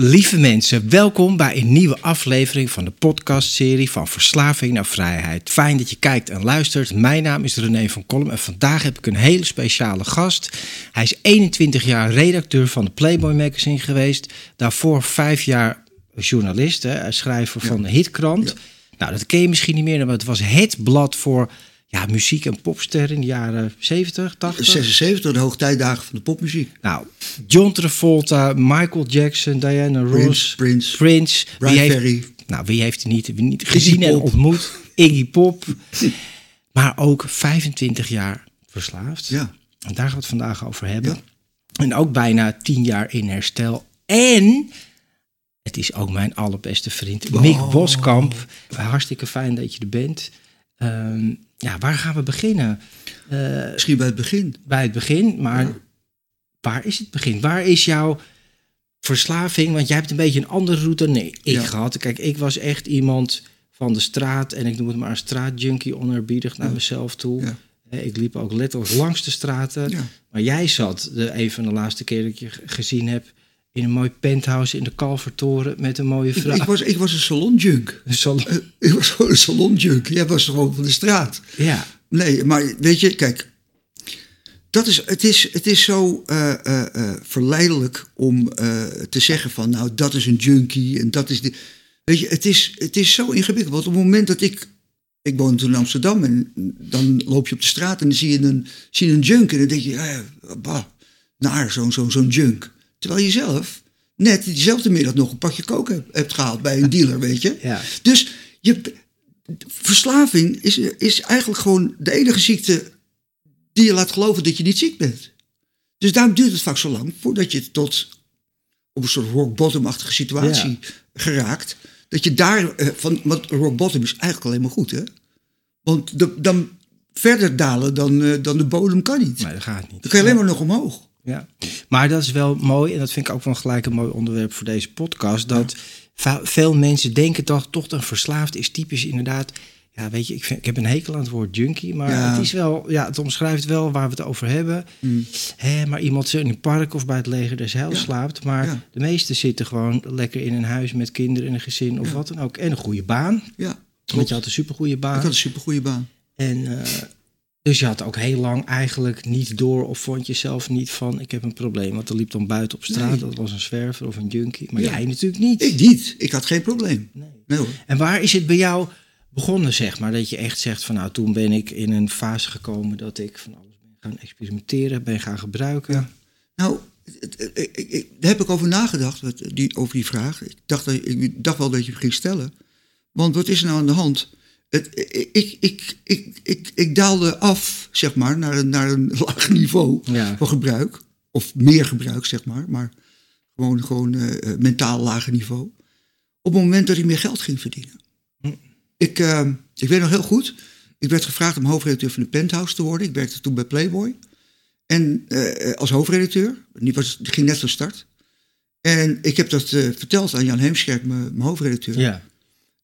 Lieve mensen, welkom bij een nieuwe aflevering van de podcastserie van Verslaving naar Vrijheid. Fijn dat je kijkt en luistert. Mijn naam is René van Kolm en vandaag heb ik een hele speciale gast. Hij is 21 jaar redacteur van de Playboy magazine geweest. Daarvoor vijf jaar journalist, hè, schrijver van de Hitkrant. Nou, dat ken je misschien niet meer, maar het was het blad voor ja, muziek- en popsterren in de jaren 70, 80. 76, de hoogtijdagen van de popmuziek. Nou, John Travolta, Michael Jackson, Diana Ross, Prince, Prince. Brian wie heeft, Ferry. Nou, wie heeft hij niet, wie niet gezien en ontmoet? Iggy Pop. maar ook 25 jaar verslaafd. Ja. En daar gaan we het vandaag over hebben. Ja. En ook bijna 10 jaar in herstel. En het is ook mijn allerbeste vriend, Oh. Mick Boskamp. Hartstikke fijn dat je er bent. Ehm, ja, waar gaan we beginnen? Eh, Misschien bij het begin. bij het begin, maar waar is het begin? Waar is jouw verslaving? Want jij hebt een beetje een andere route dan ik Ja. gehad. Kijk, ik was echt iemand van de straat en ik noem het maar een straatjunkie, oneerbiedig naar mezelf toe. Eh, Ik liep ook letterlijk langs de straten. Maar jij zat, de, een van de laatste keer dat ik je gezien heb, in een mooi penthouse in de Kalvertoren met een mooie vrouw. ik was, ik was een salonjunk. Een salon. Eh, Ik was gewoon een salonjunk. Jij was gewoon van de straat. Ja, Nee, maar weet je, kijk. Dat is, het, is, het is zo eh, eh, eh, verleidelijk om eh, te zeggen van... nou, dat is een junkie en dat is... De, weet je, het is, het is zo ingewikkeld. Want op het moment dat ik... Ik woonde toen in Amsterdam en dan loop je op de straat... en dan zie je een, zie je een junk en dan denk je... Ja, ja, bah, naar zo'n zo'n zo'n junk. Terwijl je zelf net diezelfde middag nog een pakje kook hebt, gehaald bij een dealer, weet je. Ja. Dus je, verslaving is, is eigenlijk gewoon de enige ziekte die je laat geloven dat je niet ziek bent. Dus daarom duurt het vaak zo lang voordat je tot op een soort rock bottom-achtige situatie geraakt. Dat je daar eh, van, want rock bottom is eigenlijk alleen maar goed, hè? Want de, dan verder dalen dan, eh, dan de bodem kan niet. maar dat gaat niet. Dan kan je alleen maar nog omhoog. Ja, maar dat is wel mooi en dat vind ik ook wel gelijk een mooi onderwerp voor deze podcast. Dat veel mensen denken toch, toch een verslaafd is typisch inderdaad. Ja, weet je, ik, vind, ik heb een hekel aan het woord junkie, maar Ja. het is wel, ja, het omschrijft wel waar we het over hebben. Hè, maar iemand in een park of bij het leger des heils Ja. slaapt, maar de meesten zitten gewoon lekker in een huis met kinderen en een gezin of wat dan ook en een goede baan. Ja, Want je had een supergoeie baan. Ik had een supergoeie baan. En eh, dus je had ook heel lang eigenlijk niet door of vond je zelf niet van ik heb een probleem. Want er liep dan buiten op straat, Nee. dat was een zwerver of een junkie. Maar Ja. jij natuurlijk niet. Ik niet. Ik had geen probleem. Nee. Nee hoor. En waar is het bij jou begonnen, zeg maar? Dat je echt zegt van nou toen ben ik in een fase gekomen dat ik van alles ben gaan experimenteren, ben gaan gebruiken. Ja. Nou, daar heb ik over nagedacht, die, over die vraag. Ik dacht, dat, ik dacht wel dat je hem ging stellen. Want wat is er nou aan de hand? Het, ik, ik, ik, ik, ik, daalde af, zeg maar, naar een, naar een laag niveau Ja. van gebruik. Of meer gebruik, zeg maar. Maar gewoon, gewoon eh, eh, mentaal lager niveau. Op het moment dat ik meer geld ging verdienen. Hm. Ik, eh, ik weet nog heel goed. Ik werd gevraagd om hoofdredacteur van de Penthouse te worden. Ik werkte toen bij Playboy. En als hoofdredacteur. Die, was, die ging net van start. En ik heb dat verteld aan Jan Heemskerk, mijn mijn hoofdredacteur. Ja.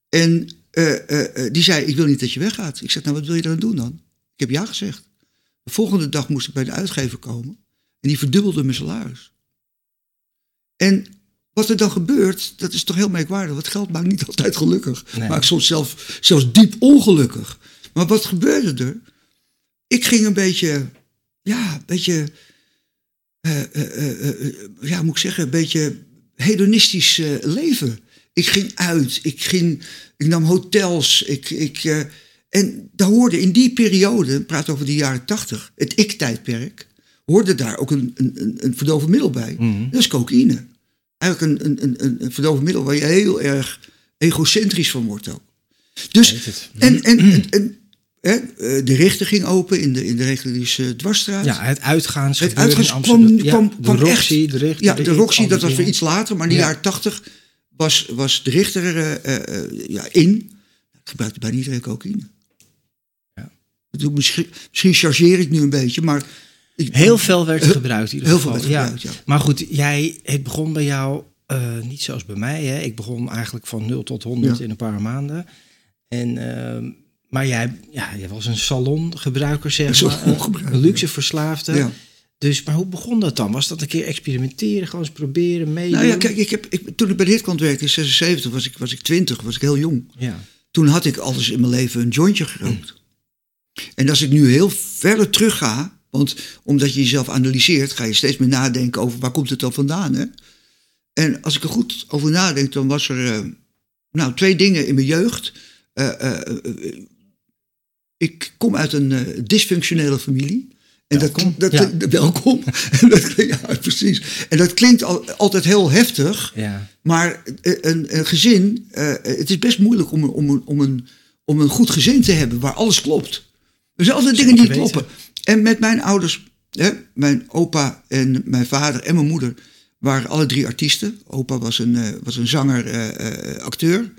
En eh, eh, eh, die zei, ik wil niet dat je weggaat. Ik zeg, nou wat wil je dan doen dan? Ik heb ja gezegd. De volgende dag moest ik bij de uitgever komen. En die verdubbelde mijn salaris. En wat er dan gebeurt, dat is toch heel merkwaardig. Want geld maakt niet altijd gelukkig. Nee. Maakt soms zelf, zelfs diep ongelukkig. Maar wat gebeurde er? Ik ging een beetje, ja, een beetje, eh, ja, moet ik zeggen, een beetje hedonistisch leven. Ik ging uit, ik, ging, ik nam hotels. Ik, ik, eh, en daar hoorde in die periode, ik praat over de jaren tachtig, het ik-tijdperk, hoorde daar ook een, een, een verdovend middel bij. Mhm. Dat is cocaïne. Eigenlijk een, een, een, een verdovend middel waar je heel erg egocentrisch van wordt ook. Dus, en, en, en, en, hè, eh, de richter ging open in de, in de reguliere dwarsstraat. Ja, het uitgaans. Het uitgaans kwam, Ja, kwam, de kwam Roxy, echt. de ja, de Roxy, dat was weer iets later, maar in de Ja. jaren tachtig was, was de richter eh, eh, eh, ja, in. Gebruikte bij iedereen cocaïne. Ja. Misschien, misschien chargeer ik nu een beetje, maar... Ik, Heel veel werd er gebruikt in ieder heel geval. veel werd gebruikt, ja. Maar goed, jij, het begon bij jou niet zoals bij mij. Hè? Ik begon eigenlijk van 0 tot 100 Ja. in een paar maanden. En, maar jij, ja, jij was een salongebruiker, zeg maar. Een luxe verslaafde. Dus, maar hoe begon dat dan? Was dat een keer experimenteren, gewoon eens proberen, meedoen? Nou ja, kijk, ik heb, ik, toen ik bij de Hitkrant werkte in 76, was ik, was ik 20, was ik heel jong. Ja. Toen had ik alles in mijn leven een jointje gerookt. En als ik nu heel verder terug ga, want omdat je jezelf analyseert, ga je steeds meer nadenken over waar komt het dan vandaan. Hè? En als ik er goed over nadenk, dan was er eh, nou, twee dingen in mijn jeugd. Eh, eh, ik kom uit een dysfunctionele familie. En Welkom. dat, dat, Ja. welkom. En dat, ja, precies. En dat klinkt al, altijd heel heftig. ja. Maar eh, een, een gezin, eh, het is best moeilijk om, een- om, een, om, een, om een goed gezin te hebben waar alles klopt. Er zijn altijd dingen die weten. kloppen. En met mijn ouders, hè, mijn opa en mijn vader en mijn moeder waren alle drie artiesten. Opa was een, eh, was een zanger, eh, acteur. Mijn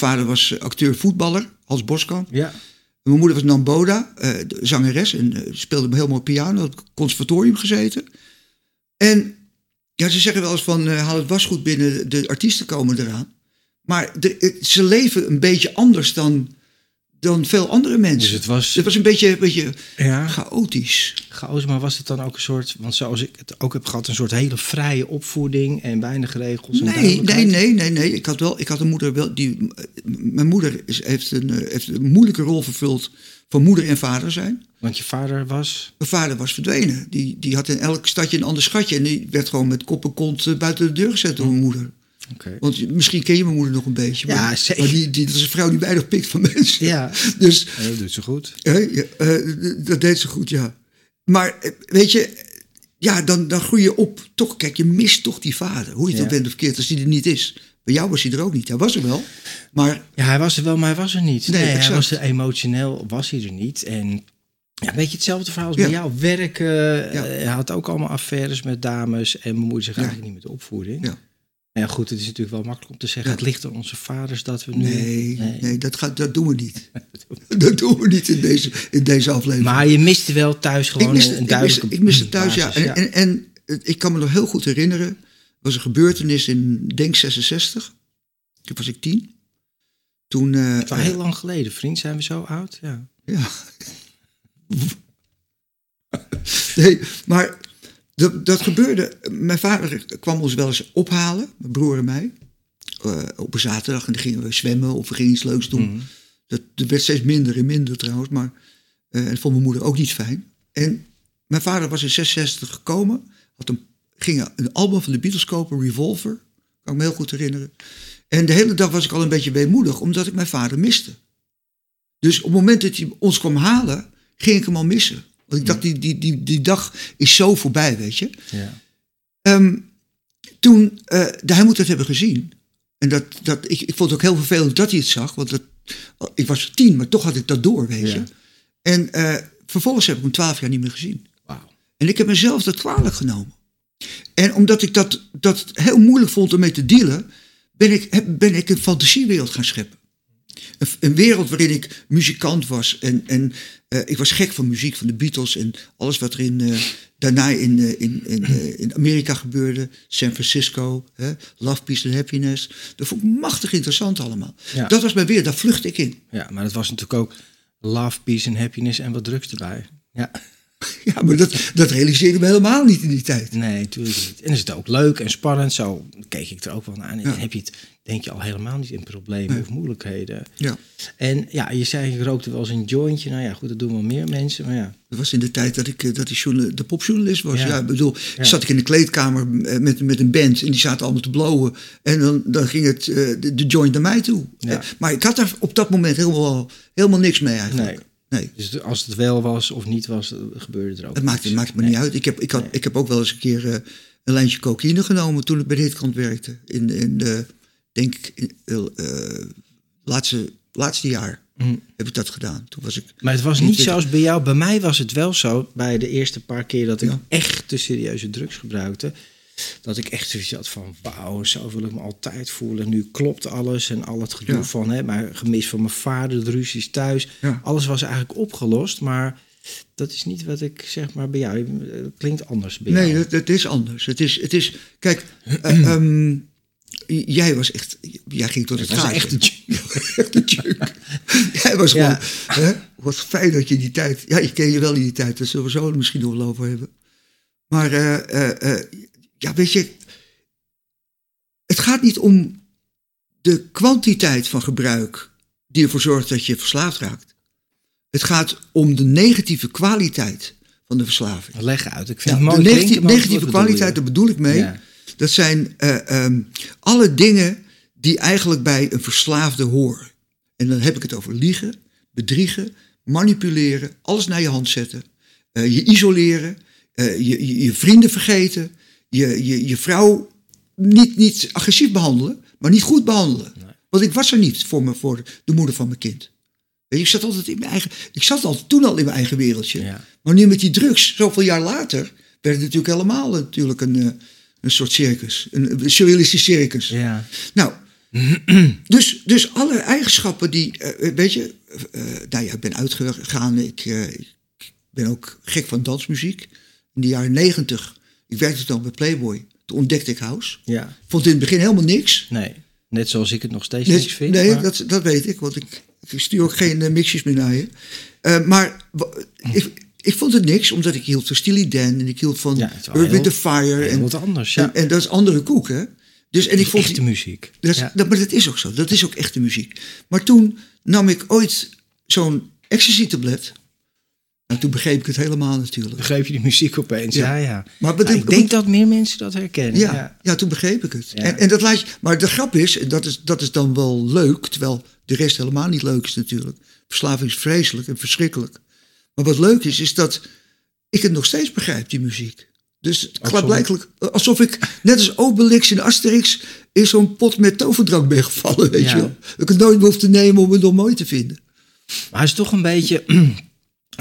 vader was acteur, voetballer, Hans Boskamp. ja. Mijn moeder was Namboda, de zangeres en eh, speelde heel mooi piano, had conservatorium gezeten. En ja, ze zeggen wel eens van eh, haal het wasgoed binnen, de artiesten komen eraan. Maar de, ze leven een beetje anders dan, dan veel andere mensen. Dus het was, Het was een beetje, een beetje ja, chaotisch. chaos, maar was het dan ook een soort, want zoals ik het ook heb gehad, een soort hele vrije opvoeding en weinig regels en Nee, nee, nee, nee, nee. Ik had wel, ik had een moeder wel die. Mijn moeder is, heeft, een, eh, heeft een moeilijke rol vervuld van moeder en vader zijn. Want je vader was... Mijn vader was verdwenen. Die, die had in elk stadje een ander schatje. En die werd gewoon met kop en kont eh, buiten de deur gezet door mijn moeder. Oké. Want misschien ken je mijn moeder nog een beetje. Maar, Ja, zeker. maar die, die, dat is een vrouw die weinig pikt van mensen. Ja, Dus Ja, dat doet ze goed. hè, ja, eh, dat deed ze goed, ja. Maar eh, weet je, ja, dan, dan groei je op. Toch, kijk, je mist toch die vader. Hoe je het Ja. ook bent of verkeerd, als die er niet is. Bij jou was hij er ook niet. Hij was er wel. Maar Ja, hij was er wel, maar hij was er niet. Nee, Nee, hij was er emotioneel, was hij er niet. En ja, een beetje hetzelfde verhaal als Ja. bij jou. Werken, Ja. eh, hij had ook allemaal affaires met dames en bemoeide zich Ja. eigenlijk niet met de opvoeding. Ja. Ja, goed, het is natuurlijk wel makkelijk om te zeggen, Ja. het ligt aan onze vaders dat we nu... nee, nee. dat, gaat, dat doen we niet. dat doen we niet in deze, in deze aflevering. Maar je miste wel thuis gewoon ik miste, een, een ik miste, duidelijke ik miste thuis, ja. En, en, ik kan me nog heel goed herinneren. Er was een gebeurtenis in, denk 66. Toen was ik tien. Toen... eh, Het is wel heel lang geleden, vriend. Zijn we zo oud? Ja. Ja. Nee, maar dat, dat gebeurde. Mijn vader kwam ons wel eens ophalen, mijn broer en mij. eh, op een zaterdag en dan gingen we zwemmen of we gingen iets leuks doen. Mhm. Dat, dat werd steeds minder en minder trouwens, maar en dat vond mijn moeder ook niet fijn. En mijn vader was in 66 gekomen, had een, ging een album van de Beatles kopen, Revolver, kan ik me heel goed herinneren. En de hele dag was ik al een beetje weemoedig, omdat ik mijn vader miste. Dus op het moment dat hij ons kwam halen, ging ik hem al missen. Want ik dacht, die, die, die, die dag is zo voorbij, weet je. Ja. Ehm, toen, eh, hij moet het hebben gezien. En dat, dat, ik, ik vond het ook heel vervelend dat hij het zag. Want dat, ik was tien, maar toch had ik dat door, weet je. Ja. En eh, vervolgens heb ik hem twaalf jaar niet meer gezien. Wauw. En ik heb mezelf dat kwalijk genomen. En omdat ik dat, dat heel moeilijk vond om mee te dealen, ben ik, heb- ben ik een fantasiewereld gaan scheppen. Een, een wereld waarin ik muzikant was. En, en eh, ik was gek van muziek, van de Beatles en alles wat er in, eh, daarna in, eh, in, in, in Amerika gebeurde. San Francisco, hè, Love, Peace and Happiness. Dat vond ik machtig interessant allemaal. Ja. Dat was mijn wereld, daar vlucht ik in. ja, maar het was natuurlijk ook love, peace en happiness en wat drugs erbij. Ja. Ja, maar dat, dat realiseerde me helemaal niet in die tijd. Nee, natuurlijk niet. En is het ook leuk en spannend. Zo keek ik er ook wel naar. En Ja. heb je het, denk je al helemaal niet in problemen Nee. of moeilijkheden. Ja, En ja, je zei, ik rookte wel eens een jointje. Nou ja, goed, dat doen wel meer mensen. Maar ja, dat was in de tijd dat ik, eh, dat ik de popjournalist was. Ja. Ja. ik bedoel, Ja. zat ik in de kleedkamer eh, met, met een band en die zaten allemaal te blowen. En dan, dan ging het, eh, de, de joint naar mij toe. Maar ik had daar op dat moment helemaal, helemaal niks mee eigenlijk. Nee. Nee. dus als het wel was of niet was, eh, gebeurde er ook Het maakt, het maakt me Nee. niet uit. Ik heb, ik, had, Nee. ik heb ook wel eens een keer eh, een lijntje cocaïne genomen toen ik bij de hitkrant werkte. In, in de, denk ik, in, eh, laatste, laatste jaar Hm. heb ik dat gedaan. Toen was ik, Maar het was Niet zoals bij jou. Bij mij was het wel zo, bij de eerste paar keer dat ik Ja. echt te serieuze drugs gebruikte. Dat ik echt zoiets had van, wauw, zo wil ik me altijd voelen. Nu klopt alles en al het gedoe Ja. van, hè, maar gemis van mijn vader, de ruzies thuis. Ja. Alles was eigenlijk opgelost, maar dat is niet wat ik zeg maar bij jou. Het klinkt anders bij nee, jou. dat, dat is anders. Het is, het is kijk, eh, ehm, jij was echt, jij ging tot het gaatje. echt een junk. Jij was gewoon, Ja. hè, wat fijn dat je die tijd, ja, ik ken je wel in die tijd, daar zullen we zo misschien nog wel over hebben. Maar, eh, eh, ja, weet je, het gaat niet om de kwantiteit van gebruik die ervoor zorgt dat je verslaafd raakt. Het gaat om de negatieve kwaliteit van de verslaving. Leg uit, ik vind Ja, het de negatieve, klinken, kwaliteit, daar bedoel ik mee. Ja. Dat zijn eh, ehm, alle dingen die eigenlijk bij een verslaafde horen. En dan heb ik het over liegen, bedriegen, manipuleren, alles naar je hand zetten, eh, je isoleren, eh, je, je, je vrienden vergeten, je, je, je vrouw niet, niet agressief behandelen, maar niet goed behandelen. Want ik was er niet voor, me, voor de moeder van mijn kind. Weet je, Ik zat altijd in mijn eigen. Ik zat al toen al in mijn eigen wereldje. Ja. Maar nu met die drugs, zoveel jaar later, werd het natuurlijk helemaal natuurlijk een, eh, een soort circus. Een, een surrealistisch circus. Ja. Nou, dus, dus alle eigenschappen die, eh, weet je, eh, nou ja, ik ben uitgegaan. Ik, eh, ik ben ook gek van dansmuziek. In de jaren negentig, ik werkte dan bij Playboy. Toen ontdekte ik house. ja, Vond in het begin helemaal niks. nee. Net zoals ik het nog steeds niks vind. nee maar- dat, dat weet ik, want ik, ik stuur ook geen eh, mixjes meer naar je. Eh, maar wa- ik, ik vond het niks, omdat ik hield van Steely Dan en ik hield van Ja, heel- and Fire. En, wat anders, ja. en, en dat is andere koek, hè? Dus, en ik vond echte muziek. dat, Ja. dat, maar dat is ook zo, dat is ook echte muziek. Maar toen nam ik ooit zo'n ecstasy-tablet. En toen begreep ik het helemaal natuurlijk. Begreep je die muziek opeens? Ja, Ja. ja. Maar Nou, ik denk dat meer mensen dat herkennen. Ja, Ja. ja. toen begreep ik het. Ja. En, en dat laat je, maar de grap is, en dat is, dat is dan wel leuk, terwijl de rest helemaal niet leuk is natuurlijk. Verslaving is vreselijk en verschrikkelijk. Maar wat leuk is, is dat ik het nog steeds begrijp, die muziek. Dus het Alsof- klaarblijkelijk, alsof ik, net als Obelix in Asterix, in zo'n pot met toverdrank ben gevallen, weet Ja. je wel. Dat ik het nooit meer hoef te nemen om het nog mooi te vinden. Maar het is toch een beetje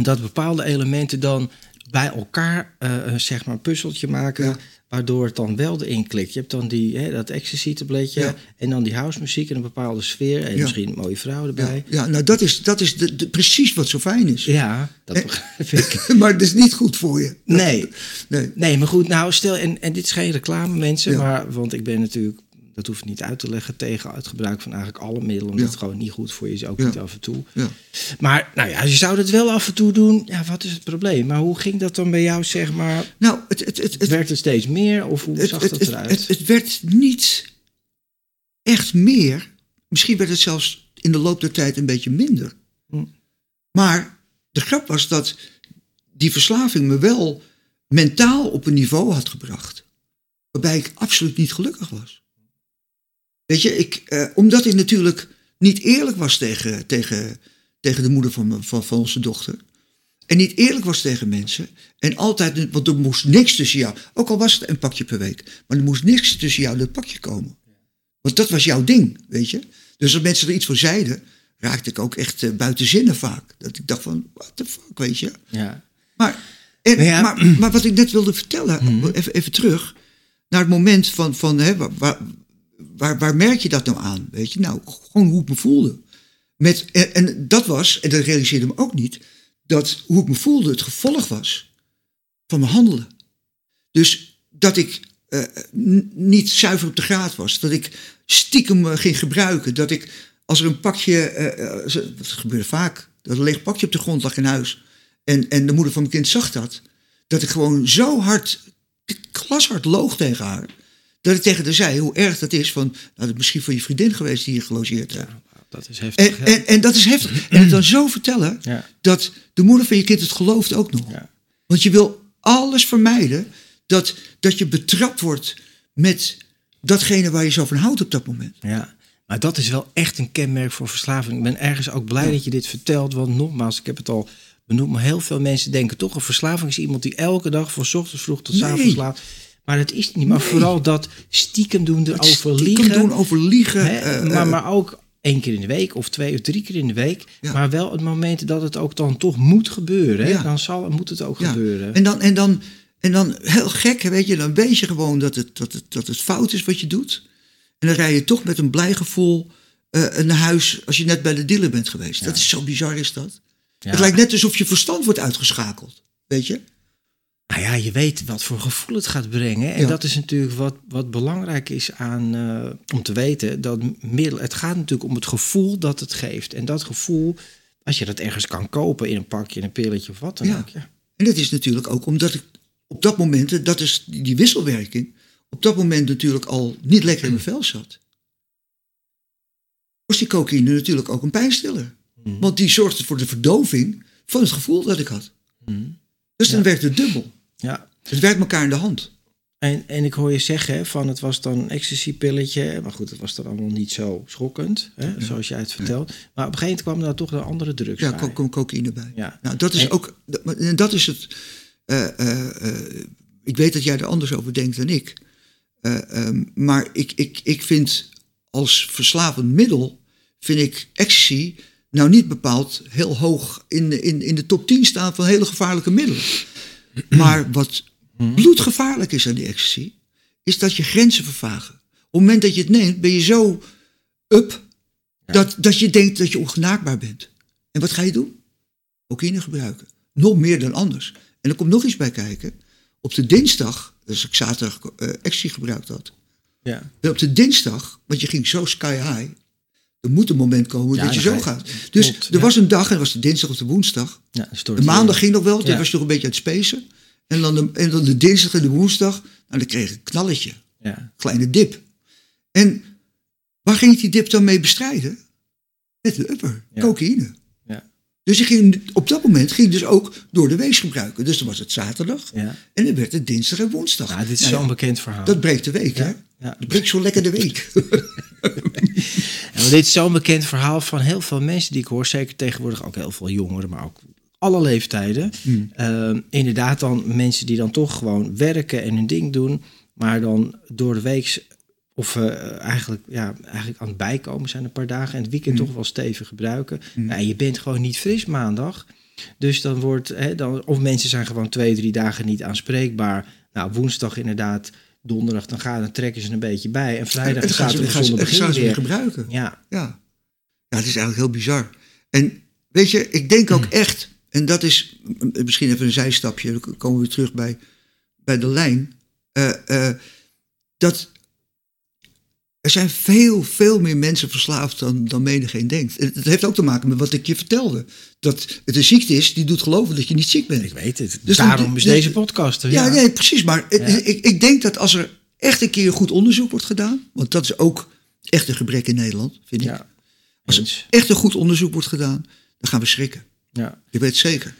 dat bepaalde elementen dan bij elkaar eh, zeg maar een puzzeltje maken. Ja. Waardoor het dan wel erin klikt. Je hebt dan die, hè, dat ecstasy-tabletje. Ja. En dan die housemuziek en een bepaalde sfeer. En Ja. misschien een mooie vrouw erbij. ja nou dat is, dat is de, de- precies wat zo fijn is. Ja, dat begrijp ik. maar het is niet goed voor je. Nee. Nee. Nee, maar goed, nou stel, en, en dit is geen reclame mensen, maar, want ik ben natuurlijk, dat hoeft niet uit te leggen, tegen het gebruik van eigenlijk alle middelen, omdat Ja. het gewoon niet goed voor je is, ook Ja. niet af en toe. Ja. Maar nou ja, je zou dat wel af en toe doen, ja, wat is het probleem? Maar hoe ging dat dan bij jou, zeg maar? Nou, het, het, het, het, Werkt het steeds meer of hoe het, zag het, dat het, eruit? het, het werd niet echt meer. Misschien werd het zelfs in de loop der tijd een beetje minder. Hm. Maar de grap was dat die verslaving me wel mentaal op een niveau had gebracht. Waarbij ik absoluut niet gelukkig was. Weet je, ik, eh, omdat ik natuurlijk niet eerlijk was tegen, tegen, tegen de moeder van, van, van onze dochter. En niet eerlijk was tegen mensen. En altijd, want er moest niks tussen jou. Ook al was het een pakje per week. Maar er moest niks tussen jou en dat pakje komen. Want dat was jouw ding, weet je. Dus als mensen er iets van zeiden, raakte ik ook echt eh, buiten zinnen vaak. Dat ik dacht van, what the fuck, weet je. ja. Maar, en, Maar ja- maar, maar wat ik net wilde vertellen, even, even terug. Naar het moment van, van hè, waar, waar, waar, merk je dat nou aan? Weet je, nou, gewoon hoe ik me voelde. Met, en, dat was, en dat realiseerde me ook niet, dat hoe ik me voelde het gevolg was van mijn handelen. Dus dat ik eh, niet zuiver op de graad was. Dat ik stiekem eh, ging gebruiken. Dat ik, als er een pakje, eh, dat gebeurde vaak, dat een leeg pakje op de grond lag in huis. En, en de moeder van mijn kind zag dat. Dat ik gewoon zo hard, glashard loog tegen haar. Dat ik tegen haar zei hoe erg dat is. Van, nou, dat is misschien van je vriendin geweest die hier gelogeerd heeft. Ja, dat is heftig. En, en, en dat is heftig. En het dan zo vertellen Ja. dat de moeder van je kind het gelooft ook nog. Ja. Want je wil alles vermijden dat, dat je betrapt wordt met datgene waar je zo van houdt op dat moment. Ja, maar dat is wel echt een kenmerk voor verslaving. Ik ben ergens ook blij dat je dit vertelt. Want nogmaals, ik heb het al benoemd. Maar heel veel mensen denken toch... een verslaving is iemand die elke dag van ochtends vroeg tot Nee. avonds laat. Maar dat is het niet. Maar Nee. vooral dat stiekem doen erover Stiekem liegen. doen over liegen. hè, eh, maar, eh, maar ook één keer in de week of twee of drie keer in de week. Ja. Maar wel het moment dat het ook dan toch moet gebeuren. Hè? Ja. Dan zal moet het ook ja. gebeuren. En dan, en, dan, en dan heel gek, weet je, dan weet je gewoon dat het, dat, het, dat het fout is wat je doet. En dan rij je toch met een blij gevoel eh, naar huis als je net bij de dealer bent geweest. Dat is zo bizar is dat. Ja. Het lijkt net alsof je verstand wordt uitgeschakeld. Weet je? Nou ja, je weet wat voor gevoel het gaat brengen. En Ja. dat is natuurlijk wat, wat belangrijk is aan, eh, om te weten. Dat middel, het gaat natuurlijk om het gevoel dat het geeft. En dat gevoel, als je dat ergens kan kopen in een pakje, in een pilletje of wat dan Ja. ook. Ja. En dat is natuurlijk ook omdat ik op dat moment, dat is die wisselwerking, op dat moment natuurlijk al niet lekker in mijn vel zat. Was die cocaïne natuurlijk ook een pijnstiller. Mhm. Want die zorgde voor de verdoving van het gevoel dat ik had. Mhm. Dus dan Ja. werkt het dubbel. Ja. Het werkt elkaar in de hand. En, en ik hoor je zeggen van het was dan een ecstasy-pilletje. Maar goed, het was dan allemaal niet zo schokkend, hè, zoals jij het vertelt. Maar op een gegeven moment kwamen daar toch de andere drugs Ja, bij. er komt cocaïne bij. Ja. Nou, dat is En- ook. dat- En dat is het. eh, eh, eh, ik weet dat jij er anders over denkt dan ik. Eh, ehm, maar ik, ik, ik vind als verslavend middel. vind ik ecstasy. nou niet bepaald heel hoog in, de- in, in de top 10 staan van hele gevaarlijke middelen. Maar wat bloedgevaarlijk is aan die ecstasy. is dat je grenzen vervagen. Op het moment dat je het neemt, ben je zo up. Dat, dat je denkt dat je ongenaakbaar bent. En wat ga je doen? cocaïne gebruiken. Nog meer dan anders. En er komt nog iets bij kijken. Op de dinsdag, dus ik zaterdag eh ecstasy gebruikt had. Ja. En op de dinsdag, want je ging zo sky high. Er moet een moment komen Ja, dat je zo je- gaat. Dus klopt, er ja. was een dag, en dat was de dinsdag of de woensdag. Ja, De maandag in. ging nog wel, toen was je nog een beetje aan het spacen. En dan de, en dan de dinsdag en de woensdag, nou, dan kreeg ik een knalletje. Ja. Kleine dip. En waar ging ik die dip dan mee bestrijden? Met de upper, cocaïne. Ja. Dus ik ging, op dat moment ging ik dus ook door de wees gebruiken. Dus dan was het zaterdag Ja. en dan werd het dinsdag en woensdag. Nou, dit is Nou ja, zo'n bekend verhaal. dat breekt de week, hè? ja. Ja. Dat breekt zo lekker de week. Ja, maar dit is zo'n bekend verhaal van heel veel mensen die ik hoor. Zeker tegenwoordig ook heel veel jongeren, maar ook alle leeftijden. Hmm. Ehm, inderdaad dan mensen die dan toch gewoon werken en hun ding doen. Maar dan door de week of eh, eigenlijk, ja, eigenlijk aan het bijkomen zijn een paar dagen. En het weekend Hmm. toch wel stevig gebruiken. Nou, je bent gewoon niet fris maandag. Dus dan wordt, hè, dan, of mensen zijn gewoon twee, drie dagen niet aanspreekbaar. Nou, woensdag inderdaad, donderdag, dan gaan dan trekken ze een beetje bij. En vrijdag en gaan ze, zonder gaan ze weer gebruiken. Ja, Ja. ja, het is eigenlijk heel bizar. En weet je, ik denk ook echt, en dat is misschien even een zijstapje, dan komen we weer terug bij, bij de lijn. eh, eh, dat er zijn veel, veel meer mensen verslaafd dan, dan menigeen denkt. Het heeft ook te maken met wat ik je vertelde. Dat het een ziekte is die doet geloven dat je niet ziek bent. ik weet het. Dus Daarom dan- is dus- deze podcast er. Ja, Ja, nee, precies. Maar Ja. ik, ik denk dat als er echt een keer goed onderzoek wordt gedaan, want dat is ook echt een gebrek in Nederland, vind ik. Ja, Als er echt een goed onderzoek wordt gedaan, dan gaan we schrikken. ja. Ik weet het zeker.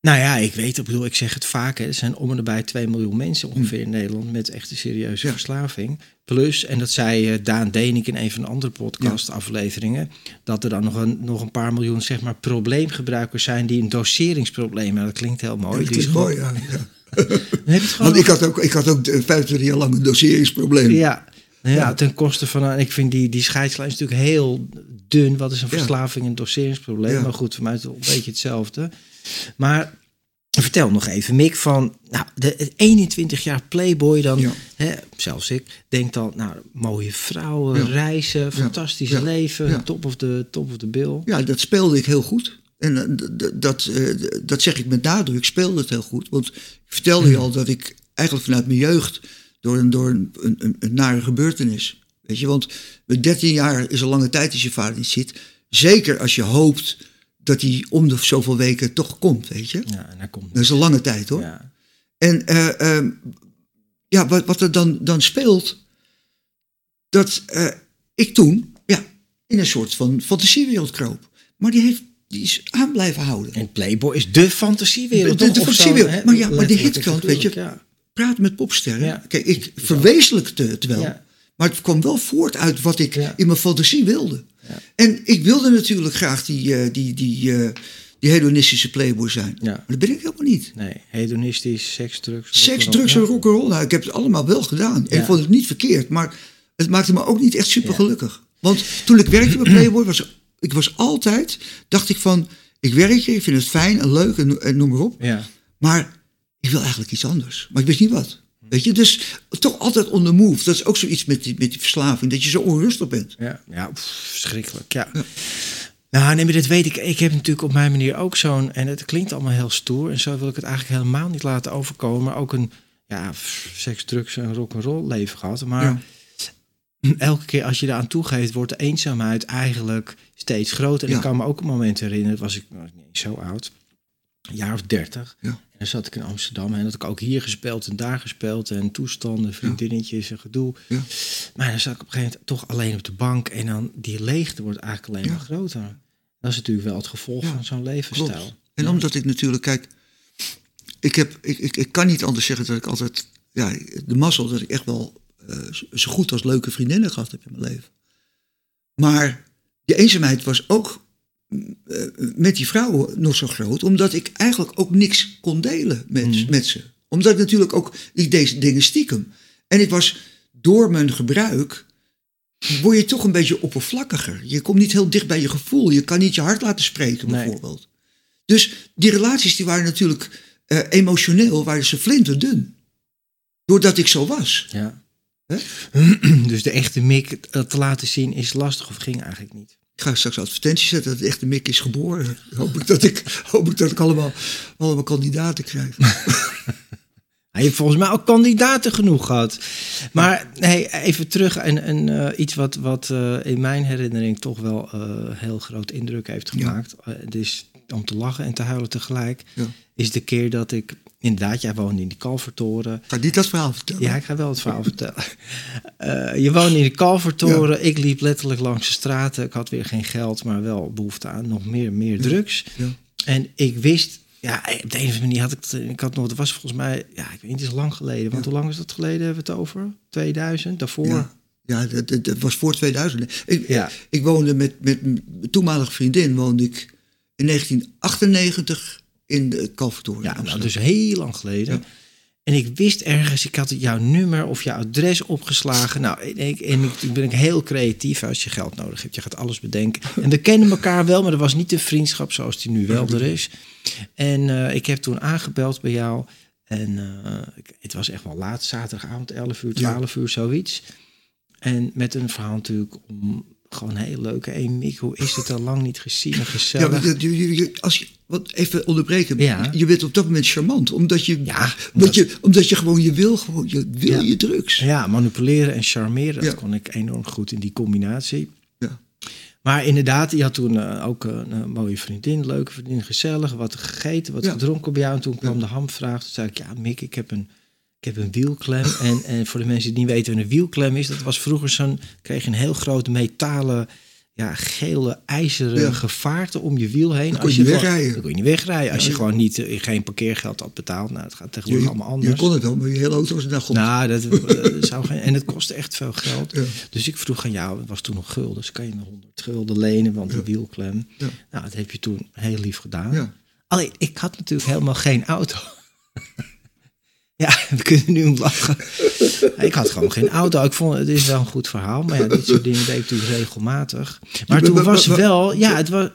Nou ja, ik weet, ik bedoel, ik zeg het vaak. Hè, er zijn om en nabij 2 miljoen mensen ongeveer Hm. in Nederland met echt een serieuze Ja. verslaving. Plus, en dat zei eh, Daan Denik in een van de andere podcast-afleveringen, dat er dan nog een, nog een paar miljoen zeg maar, probleemgebruikers zijn die een doseringsprobleem hebben. Dat klinkt heel mooi. dat is mooi, ja. ja. Want ik had ook, ik had ook eh, 25 jaar lang een doseringsprobleem. Ja, nou ja, Ja. ten koste van... En ik vind die, die scheidslijn is natuurlijk heel dun. Wat is een verslaving en een doseringsprobleem? Ja. Maar goed, voor mij is het een beetje hetzelfde. Maar vertel nog even, Mick, van... Nou, de 21 jaar playboy dan... Ja. Hè, zelfs ik denk dan, nou, mooie vrouwen, Ja. reizen, fantastisch Ja. leven, top, of the, top of the bill. Ja, dat speelde ik heel goed. En eh, dat, eh, dat zeg ik met nadruk, ik speelde het heel goed. Want ik vertelde je al dat ik eigenlijk vanuit mijn jeugd door een, door een, een, een, een nare gebeurtenis. Weet je, want met 13 jaar is een lange tijd als je vader niet ziet. Zeker als je hoopt dat hij om de zoveel weken toch komt, weet je. Ja, en hij komt. Dat is een lange tijd hoor. Ja. En eh, ehm, ja, wat, wat er dan, dan speelt, dat eh, ik toen ja, in een soort van fantasiewereld kroop. Maar die, heeft, die is aan blijven houden. En Playboy is de fantasiewereld. De- de zo, fantasiewereld. hè? Maar ja, maar de en hitkant, weet je, Praten met popsterren. Ja. Kijk, ik verwezenlijkte het wel. Ja. Maar het kwam wel voort uit wat ik Ja. in mijn fantasie wilde. Ja. En ik wilde natuurlijk graag die, eh, die, die, eh, die hedonistische playboy zijn. Ja. Maar dat ben ik helemaal niet. Nee, hedonistisch, seks, drugs. Seks, drugs en rock'n'roll. Nou, ik heb het allemaal wel gedaan. En ik vond het niet verkeerd. Maar het maakte me ook niet echt super gelukkig. Want toen ik werkte bij Playboy, was ik was altijd, dacht ik van, ik werk hier, ik vind het fijn en leuk en, en noem maar op. Ja. Maar ik wil eigenlijk iets anders. Maar ik wist niet wat. Weet je, dus toch altijd on the move. Dat is ook zoiets met die, met die verslaving, dat je zo onrustig bent. Ja, ja pff, verschrikkelijk. Ja. Nou, nee, maar dat weet ik. Ik heb natuurlijk op mijn manier ook zo'n. En het klinkt allemaal heel stoer. En zo wil ik het eigenlijk helemaal niet laten overkomen. Maar ook een ja, pff, seks, drugs en rock'n'roll leven gehad. Maar Ja. elke keer als je eraan toegeeft, wordt de eenzaamheid eigenlijk steeds groter. En Ja. ik kan me ook een moment herinneren, was ik was niet zo oud, een jaar of dertig. Ja. En dan zat ik in Amsterdam en had ik ook hier gespeeld en daar gespeeld en toestanden, vriendinnetjes en gedoe. Ja. Maar dan zat ik op een gegeven moment toch alleen op de bank en dan die leegte wordt eigenlijk alleen maar groter. Dat is natuurlijk wel het gevolg van zo'n levensstijl. Klopt. En omdat ik natuurlijk, kijk, ik, heb, ik, ik, ik kan niet anders zeggen dat ik altijd, ja, de mazzel dat ik echt wel eh, zo- goed als leuke vriendinnen gehad heb in mijn leven. Maar die eenzaamheid was ook met die vrouwen nog zo groot, omdat ik eigenlijk ook niks kon delen met, met ze. Omdat ik natuurlijk ook, ik deed dingen stiekem. En ik was door mijn gebruik, word je toch een beetje oppervlakkiger. Je komt niet heel dicht bij je gevoel. Je kan niet je hart laten spreken, Nee. bijvoorbeeld. Dus die relaties die waren natuurlijk eh, emotioneel, waren ze flinterdun. Doordat ik zo was. Ja. Dus de echte Mick eh, te laten zien is lastig of ging eigenlijk niet. Ik ga straks advertenties zetten dat de echte Mick is geboren. Hoop ik dat ik, hoop ik, dat ik allemaal, allemaal kandidaten krijg. Hij heeft volgens mij ook kandidaten genoeg gehad. Maar nee, even terug en, en eh, iets wat, wat eh, in mijn herinnering toch wel eh, heel groot indruk heeft gemaakt. Het is om te lachen en te huilen tegelijk. Ja. Is de keer dat ik, inderdaad, jij woonde in die Kalvertoren. Ga niet dat verhaal vertellen. Ja, ik ga wel het verhaal vertellen. Eh, je woonde in de Kalvertoren. Ik liep letterlijk langs de straten. Ik had weer geen geld, maar wel behoefte aan nog meer, meer drugs. Ja. En ik wist, ja, op de een of andere manier had ik het, ik had nog, dat was volgens mij, ja, ik weet niet, het is lang geleden. Want Ja. hoe lang is dat geleden, hebben we het over? 2000, daarvoor? Ja, ja dat, dat, dat was voor 2000. Ik, Ja. ik woonde met, met mijn toenmalige vriendin, woonde ik in 1998 in de Kalvertoren. Ja, nou, dus heel lang geleden. Ja. En ik wist ergens, ik had jouw nummer of jouw adres opgeslagen. Nou, en ik, en ik, ben ik heel creatief als je geld nodig hebt. Je gaat alles bedenken. En we kenden elkaar wel, maar er was niet de vriendschap zoals die nu wel er is. En eh, ik heb toen aangebeld bij jou. En eh, het was echt wel laat, zaterdagavond, 11 uur, 12 uur, zoiets. En met een verhaal natuurlijk om gewoon heel leuk. Hé Mick, hoe is het al lang niet gezien en Ja, gezellig? maar je- als je, wat even onderbreken. Ja. Je bent op dat moment charmant. Omdat je, Ja, omdat je, omdat je gewoon, je wil gewoon, je wil Ja. je drugs. Ja, manipuleren en charmeren, dat Ja. kon ik enorm goed in die combinatie. Ja. Maar inderdaad, je had toen eh, ook een, een mooie vriendin, leuke vriendin, gezellig, wat gegeten, wat Ja. gedronken bij jou. En toen kwam de hamvraag, toen zei ik, ja Mick, ik heb een, ik heb een wielklem. en, en voor de mensen die niet weten wat een wielklem is, dat was vroeger zo'n, kreeg je een heel groot metalen, ja, gele, ijzeren Ja. gevaarte om je wiel heen. Dan kon je niet gewoon- wegrijden. Dan kon je niet wegrijden. Als je Ja. gewoon niet, eh, geen parkeergeld had betaald. Nou, het gaat Je, tegenwoordig allemaal anders. je kon het wel, maar je hele auto was grond. Nou, dat, eh, zou geen, en het kostte echt veel geld. Dus ik vroeg aan jou, het was toen nog gulden, dus kan je me 100 gulden lenen, want een wielklem. Nou, dat heb je toen heel lief gedaan. Alleen, ik had natuurlijk helemaal geen auto. Ja, we kunnen nu om lachen. ik had gewoon geen auto. Ik vond het is wel een goed verhaal, maar ja, dit soort dingen deed ik natuurlijk regelmatig. Maar toen was wel, ja, het was.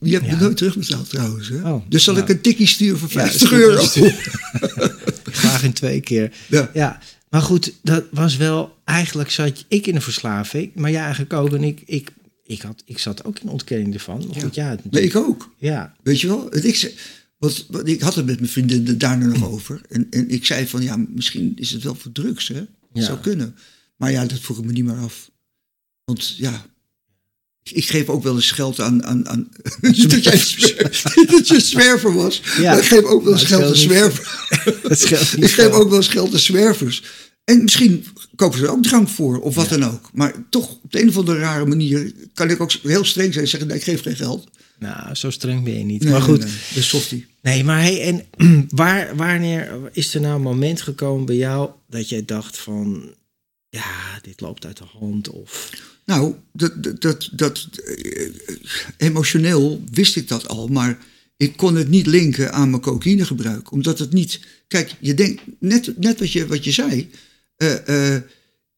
Je hebt Ja. me nooit terugbetaald trouwens. Hè? Oh, dus zal nou. ik een tikkie sturen voor Ja, 50 stuur- euro? Graag in twee keer. Ja. Ja, maar goed, dat was wel... Eigenlijk zat ik in een verslaving, maar jij eigenlijk ook. En ik, ik, ik, had, ik zat ook in ontkenning ervan. Maar goed, ja, het- Nee, ik ook. ja, Weet je wel? Het- Ik, wat, ik had het met mijn vriendin daarna nog over. En, en ik zei van, ja, misschien is het wel voor drugs, hè? Dat Ja. zou kunnen. Maar ja, dat vroeg ik me niet meer af. Want ja, Ik geef ook wel eens geld aan. aan, aan dat, jij, dat je zwerver was. Ja. Ik geef ook wel eens geld aan zwervers. Ik geef ook wel eens geld aan zwervers. En misschien kopen ze er ook drank voor, of wat dan ook. Maar toch, op de een of andere rare manier kan ik ook heel streng zijn en zeggen: nee, ik geef geen geld. Nou, zo streng ben je niet. Nee, maar goed, nee, nee, de softie. Nee, maar hey, en waar, wanneer is er nou een moment gekomen bij jou dat jij dacht van, ja, dit loopt uit de hand of... Nou, dat, dat, dat, dat, eh, emotioneel wist ik dat al, maar ik kon het niet linken aan mijn cocaïnegebruik. Omdat het niet. Kijk, je denkt, net, net wat, je, wat je zei. eh, eh,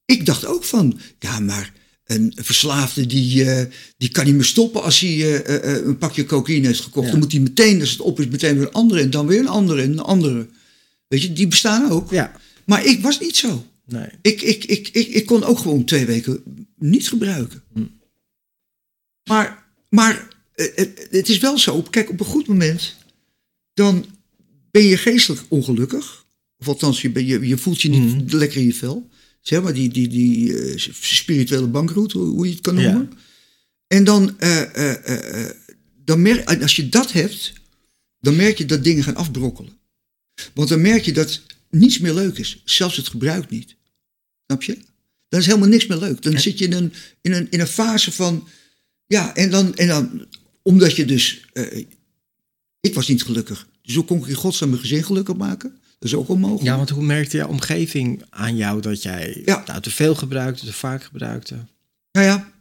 ik dacht ook van, ja, maar een verslaafde die, eh, die kan niet meer stoppen als hij eh, eh, een pakje cocaïne heeft gekocht. Ja. Dan moet hij meteen, als het op is, meteen weer een andere en dan weer een andere en een andere. Weet je, die bestaan ook. Ja, Maar ik was niet zo. nee. Ik, ik, ik, ik, ik kon ook gewoon twee weken niet gebruiken. Hm. Maar, maar het, het is wel zo. Kijk, op een goed moment, dan ben je geestelijk ongelukkig. Of althans, je, ben- je, je voelt je niet Hm. lekker in je vel. Zeg maar, die, die, die eh, spirituele bankroet, hoe, hoe je het kan Ja. noemen. En dan, eh, eh, dan merk, als je dat hebt, dan merk je dat dingen gaan afbrokkelen. Want dan merk je dat niets meer leuk is. Zelfs het gebruik niet. Snap je? Dan is helemaal niks meer leuk. Dan zit je in een, in een, in een fase van. Ja, en dan, en dan omdat je dus. ik was niet gelukkig. Dus hoe kon ik in godsnaam mijn gezin gelukkig maken? Dat is ook onmogelijk. Ja, want hoe merkte je omgeving aan jou dat jij Ja. nou, te veel gebruikte, te vaak gebruikte? Nou ja,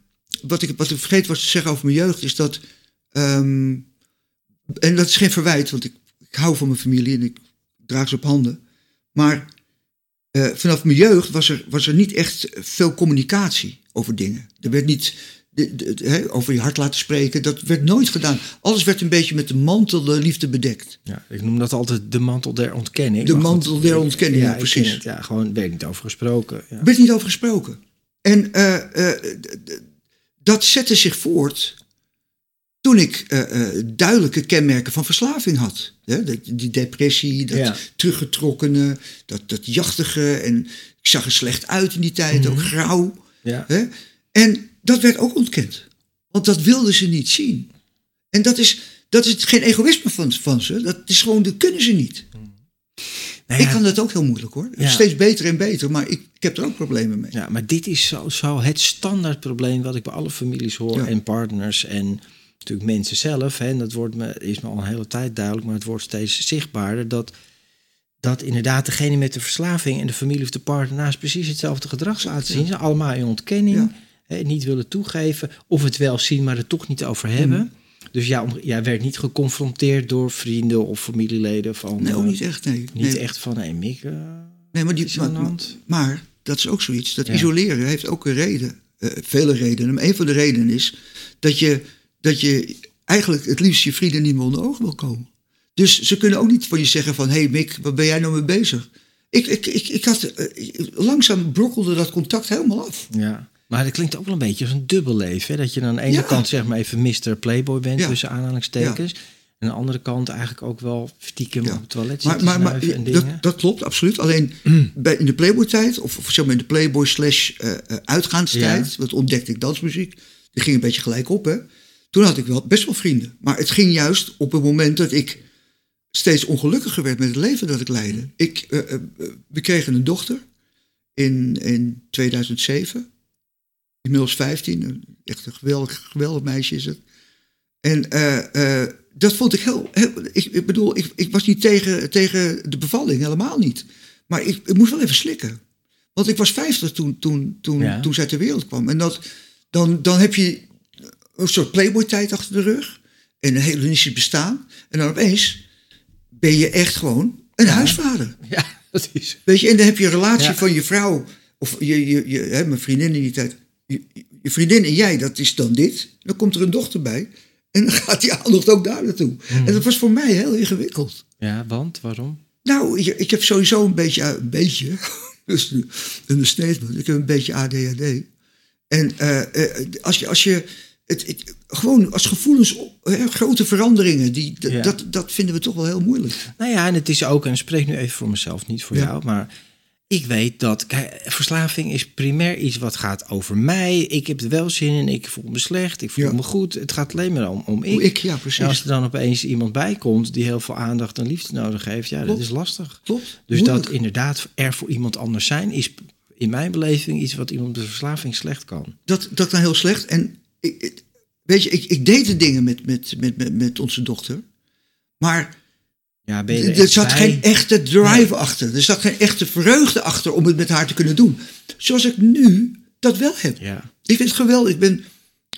wat ik, wat ik vergeten was te zeggen over mijn jeugd is dat. ehm, en dat is geen verwijt, want ik, ik hou van mijn familie en ik draag ze op handen. Maar eh, vanaf mijn jeugd was er, was er niet echt veel communicatie over dingen. Er werd niet de, de- de- hè, over je hart laten spreken, dat werd nooit gedaan. Alles werd een beetje met de mantel de liefde bedekt. Ja, ik noem dat altijd de mantel der ontkenning. De mantel der ontkenning, ja, precies. het, ja, gewoon werd niet over gesproken. Ja. Er werd niet over gesproken. En eh, eh, dat zette zich voort toen ik eh, eh, duidelijke kenmerken van verslaving had. Hè, dat- die depressie, dat Ja. teruggetrokkene, dat, dat jachtige. En ik zag er slecht uit in die tijd, ook grauw. Ja. Hè? En dat werd ook ontkend. Want dat wilden ze niet zien. En dat is, dat is geen egoïsme van, van ze. Dat is gewoon, dat kunnen ze niet. Nou Ik ja, kan dat ook heel moeilijk hoor. Ja. Steeds beter en beter, maar ik, ik heb er ook problemen mee. Ja, maar dit is zo, zo het standaard probleem wat ik bij alle families hoor Ja. en partners en natuurlijk mensen zelf. Hè, en dat wordt me, is me al een hele tijd duidelijk, maar het wordt steeds zichtbaarder dat, dat inderdaad degene met de verslaving en de familie of de partner naast precies hetzelfde gedrag laten zien. Ze zijn allemaal in ontkenning, Ja. Hè, niet willen toegeven of het wel zien, maar er toch niet over Mm. hebben. Dus ja, om- jij werd niet geconfronteerd door vrienden of familieleden van. Nee, ook eh, niet echt, nee. Niet nee. echt van, hé, Mick, Nee, maar, die, maar, maar, maar dat is ook zoiets. Dat Ja. isoleren heeft ook een reden. Eh, vele redenen. Maar een van de redenen is dat je, dat je eigenlijk het liefst je vrienden niet meer onder ogen wil komen. Dus ze kunnen ook niet van je zeggen van... hé hey Mick, wat ben jij nou mee bezig? Ik, ik, ik, ik had, eh, langzaam brokkelde dat contact helemaal af. Ja, maar dat klinkt ook wel een beetje als een dubbel leven. Hè? Dat je aan de ene Ja. kant zeg maar even Mr. Playboy bent, Ja. tussen aanhalingstekens. En aan de andere kant eigenlijk ook wel stiekem op het toilet Maar, maar, maar snuiven en dingen. dat, dat klopt, absoluut. Alleen bij, in de Playboy-tijd, of, of zeg maar in de Playboy slash eh, eh, uitgaanstijd, dat ontdekte ik dansmuziek, die ging een beetje gelijk op. Hè. Toen had ik wel best wel vrienden. Maar het ging juist op het moment dat ik steeds ongelukkiger werd met het leven dat ik leidde. Ik, eh, we kregen een dochter in, in 2007. Inmiddels 15. een- Echt een geweldig, geweldig meisje is het. En eh, eh, dat vond ik heel. heel ik, ik bedoel, ik, ik was niet tegen, tegen de bevalling, helemaal niet. Maar ik, ik moest wel even slikken. Want ik was 50 toen, toen, toen, Ja. toen zij ter wereld kwam. En dat, dan, dan heb je een soort Playboy-tijd achter de rug. En een hedonistische bestaan. En dan opeens ben je echt gewoon een huisvader. Ja, is... Weet je, en dan heb je een relatie Ja. van je vrouw, of je, je, je, hè, mijn vriendin in die tijd. Je, je vriendin en jij, dat is dan dit. Dan komt er een dochter bij. En dan gaat die aandacht ook daar naartoe. Hmm. En dat was voor mij heel ingewikkeld. Ja, want waarom? Nou, je- ik heb sowieso een beetje, een beetje, dus een understatement. Ik heb een beetje ADHD. En eh, eh, als je, als je het, het- gewoon als gevoelens, hè, grote veranderingen, die, Ja. dat, dat vinden we toch wel heel moeilijk. Nou ja, en het is ook, en ik spreek nu even voor mezelf, niet voor Ja. jou, maar ik weet dat kijk, verslaving is primair iets wat gaat over mij. Ik heb er wel zin in, ik voel me slecht, ik voel Ja. me goed. Het gaat alleen maar om, om ik. Ja, precies. En als er dan opeens iemand bij komt die heel veel aandacht en liefde nodig heeft, ja, dat is lastig. Klopt. Dus Moeilijk. dat inderdaad er voor iemand anders zijn, is in mijn beleving iets wat iemand met verslaving slecht kan. dat, dat nou heel slecht. En ik, ik- weet je, ik, ik deed de dingen met, met, met, met, met onze dochter. Maar Ja, ben je er, er, zat bij? geen echte drive Nee. achter. Er zat geen echte vreugde achter om het met haar te kunnen doen. Zoals ik nu dat wel heb. Ja, Ik vind het geweldig. Ik ben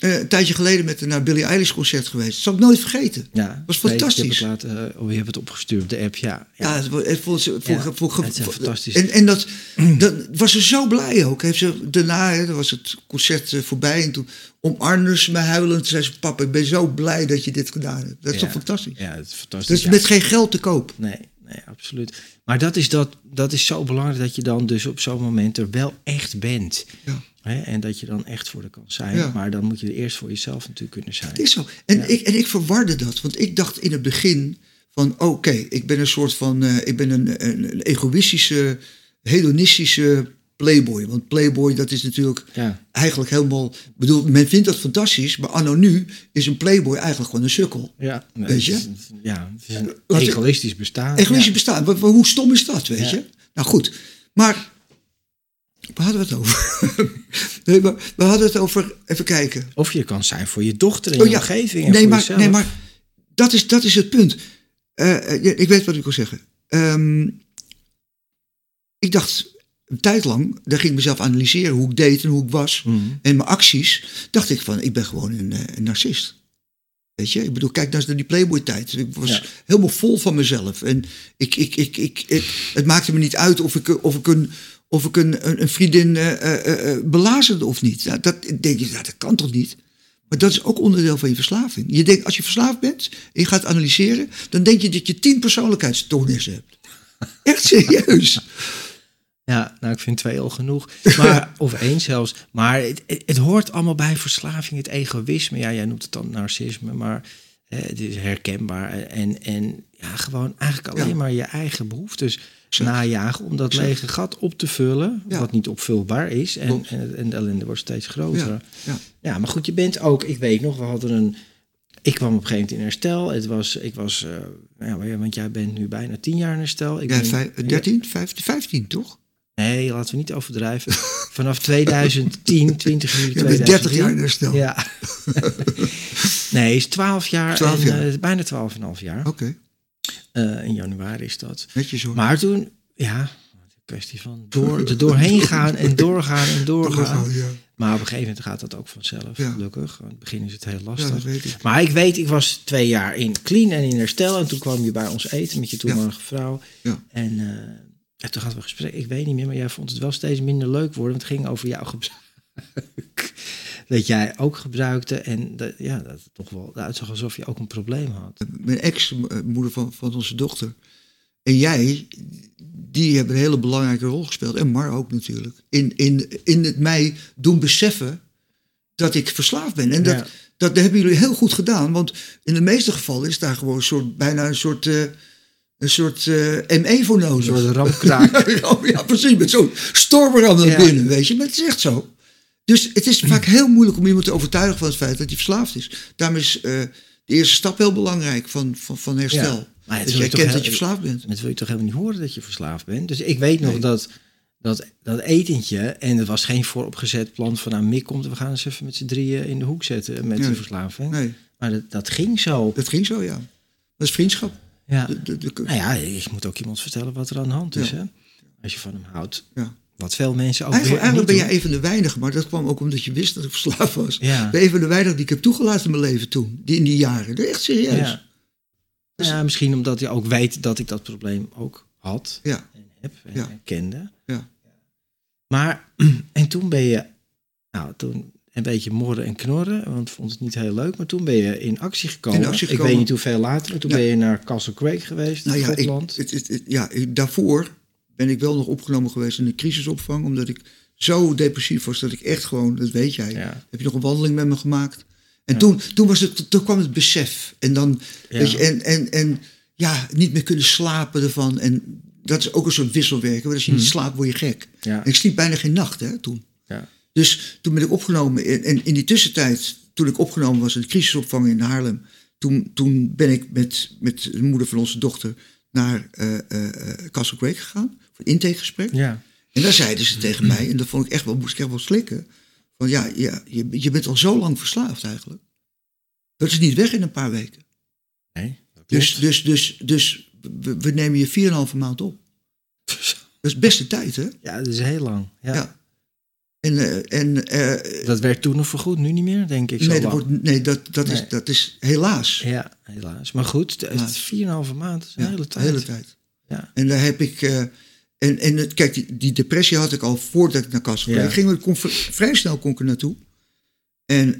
eh, een tijdje geleden met haar naar Billie Eilish concert geweest. Dat zal ik nooit vergeten. ja. Was ik heb fantastisch. het eh, oh, je hebt het opgestuurd op de app, ja. Ja, het, het vond ze, voor, Ja, voor, voor- het fantastisch. En, en dat, dat was ze zo blij ook. Heeft ze, daarna hè, was het concert eh, voorbij en toen omarmde ze me huilend. Zei ze, papa, ik ben zo blij dat je dit gedaan hebt. Dat is Ja. toch fantastisch? Ja, het is fantastisch. Dus met geen geld te koop. Nee, nee, absoluut. Maar dat is, dat, dat is zo belangrijk dat je dan dus op zo'n moment er wel echt bent. Ja. Hè? En dat je dan echt voor de kan zijn. Ja. Maar dan moet je er eerst voor jezelf natuurlijk kunnen zijn. Het is zo. En, ik, en ik verwarde dat. Want ik dacht in het begin van, oké, ik ben een soort van, eh, ik ben een, een, een egoïstische, hedonistische playboy. Want playboy, dat is natuurlijk Ja, eigenlijk helemaal, bedoel, men vindt dat fantastisch, maar anno nu is een playboy eigenlijk gewoon een sukkel. ja, Weet je? het is- ja, het is een Laat ik- egoïstisch bestaan. Egoïstisch ja. bestaan. Wa- Hoe stom is dat, weet Ja. je? Nou goed, maar waar hadden we het over? nee, maar we hadden het over, even kijken. Of je kan zijn voor je dochter en Oh je omgeving en nee, voor maar, jezelf. nee, maar dat is, dat is het punt. Eh, eh, ik weet wat ik wil zeggen. Ehm, ik dacht een tijd lang, daar ging ik mezelf analyseren hoe ik deed en hoe ik was. Mhm. En mijn acties, dacht ik van, ik ben gewoon een, eh, een narcist. Weet je, ik bedoel, kijk naar die Playboy-tijd. Ik was Ja. helemaal vol van mezelf. En ik, ik, ik, ik, ik- het maakte me niet uit of ik, of ik een, of ik een, een, vriendin eh, eh, belazerde of niet. Ja, dat denk je, ja, dat kan toch niet? Maar dat is ook onderdeel van je verslaving. Je denkt, als je verslaafd bent en je gaat analyseren, dan denk je dat je tien persoonlijkheidsstoornissen hebt. Echt serieus. Ja, nou, ik vind twee al genoeg. Maar, of één zelfs. Maar het, het, hoort allemaal bij verslaving, het egoïsme. Ja, jij noemt het dan narcisme, maar eh, het is herkenbaar. En, en ja, gewoon eigenlijk alleen Ja. maar je eigen behoeftes Exact. najagen om dat Exact. lege gat op te vullen, Ja. wat niet opvulbaar is. En, Klopt. en, de ellende wordt steeds groter. Ja, ja. Ja, maar goed, je bent ook, ik weet nog, we hadden een. Ik kwam op een gegeven moment in herstel. Het was, ik was, eh, ja, want jij bent nu bijna tien jaar in herstel. Ik ben- vijf- 13, 15, 15 toch? Nee, laten we niet overdrijven. Vanaf 2010, 20 juli Je 2010. bent 30 jaar in herstel. Ja. nee, is 12 jaar. 12 en, eh, bijna 12,5 jaar. Oké, Eh, in januari is dat. netjes hoor. Maar toen, ja, kwestie van door, er doorheen gaan en doorgaan en doorgaan. Doorgaan, ja. Maar op een gegeven moment gaat dat ook vanzelf, Ja. gelukkig. In het begin is het heel lastig. ik. Maar ik weet, ik was twee jaar in clean en in herstel. En toen kwam je bij ons eten met je toenmalige vrouw. Ja. En, eh, en toen hadden we gesprek. Ik weet niet meer, maar jij vond het wel steeds minder leuk worden. Want het ging over jouw gebruik. dat jij ook gebruikte. En dat, ja, dat het toch wel uitzag alsof je ook een probleem had. Mijn ex-moeder van, van onze dochter. En jij, die hebben een hele belangrijke rol gespeeld. En Mar ook natuurlijk. In, in, in het mij doen beseffen dat ik verslaafd ben. En dat, Ja. dat hebben jullie heel goed gedaan. Want in de meeste gevallen is daar gewoon een soort, bijna een soort, eh, een soort eh, ME voor Een nodig. soort ramkraak. ja, precies. Met zo'n stormram naar Ja. binnen, weet je. Maar het is echt zo. Dus het is vaak heel moeilijk om iemand te overtuigen van het feit dat hij verslaafd is. Daarom is eh, de eerste stap heel belangrijk van, van, van herstel. Ja. Maar het dat je dat je verslaafd bent. Dat wil je toch helemaal niet horen dat je verslaafd bent. Dus ik weet nog Nee. dat, dat dat etentje... En het was geen vooropgezet plan van... Nou, Mick komt, we gaan eens even met z'n drieën in de hoek zetten met Nee. de verslaving. Nee, Maar dat, dat ging zo. dat ging zo, ja. Dat is vriendschap. Ja. De, de, de- Nou ja, je moet ook iemand vertellen wat er aan de hand is. Ja. Hè? Als je van hem houdt. ja. Wat veel mensen ook Eigenlijk, eigenlijk ben jij een van de weinigen, maar dat kwam ook omdat je wist dat ik verslaafd was. Ja. Ben een van de weinigen die ik heb toegelaten in mijn leven toen. Die in die jaren. Echt serieus. Ja. ja, misschien omdat je ook weet dat ik dat probleem ook had Ja. en heb en kende. Ja. Maar, en toen ben je, nou, toen een beetje morren en knorren, want vond het niet heel leuk. Maar toen ben je in actie gekomen. In actie Ik gekomen. weet niet hoeveel later, maar toen Ja. ben je naar Castle Creek geweest, Nou ja, ik, Schotland. het, het, het- ja ik- daarvoor ben ik wel nog opgenomen geweest in een crisisopvang. Omdat ik zo depressief was dat ik echt gewoon, dat weet jij. Ja. Heb je nog een wandeling met me gemaakt? En toen, toen, was het, toen kwam het besef. En dan, Ja. weet je, en, en, en ja, niet meer kunnen slapen ervan. En dat is ook een soort wisselwerken. Want als je niet slaapt, word je gek. Ja. En ik sliep bijna geen nacht hè, toen. Ja. Dus toen ben ik opgenomen. En, en in die tussentijd, toen ik opgenomen was in de crisisopvang in Haarlem. Toen, toen ben ik met, met de moeder van onze dochter naar eh eh, eh, Castle Creek gegaan. Voor een intakegesprek. Ja. En daar zeiden ze tegen mij, en dat vond ik echt wel, moest ik echt wel slikken. Van ja, ja je, je bent al zo lang verslaafd eigenlijk. Dat is niet weg in een paar weken. Nee, Dus, dus, dus, dus we, we nemen je 4,5 maand op. Dat is best een tijd, hè? Ja, dat is heel lang. Ja. Ja. En, eh, en eh, Dat werd toen nog vergoed, nu niet meer, denk ik. Zo nee, dat, wordt, nee, dat, dat, Nee. Is, dat is helaas. Ja, helaas. Maar goed, het is 4,5 maand, Ja, hele de tijd. hele tijd. Ja. En daar heb ik. eh, en en het, kijk, die, die depressie had ik al voordat ik naar Kassel Ja. Ging ik kon, vrij snel kon ik er naartoe. En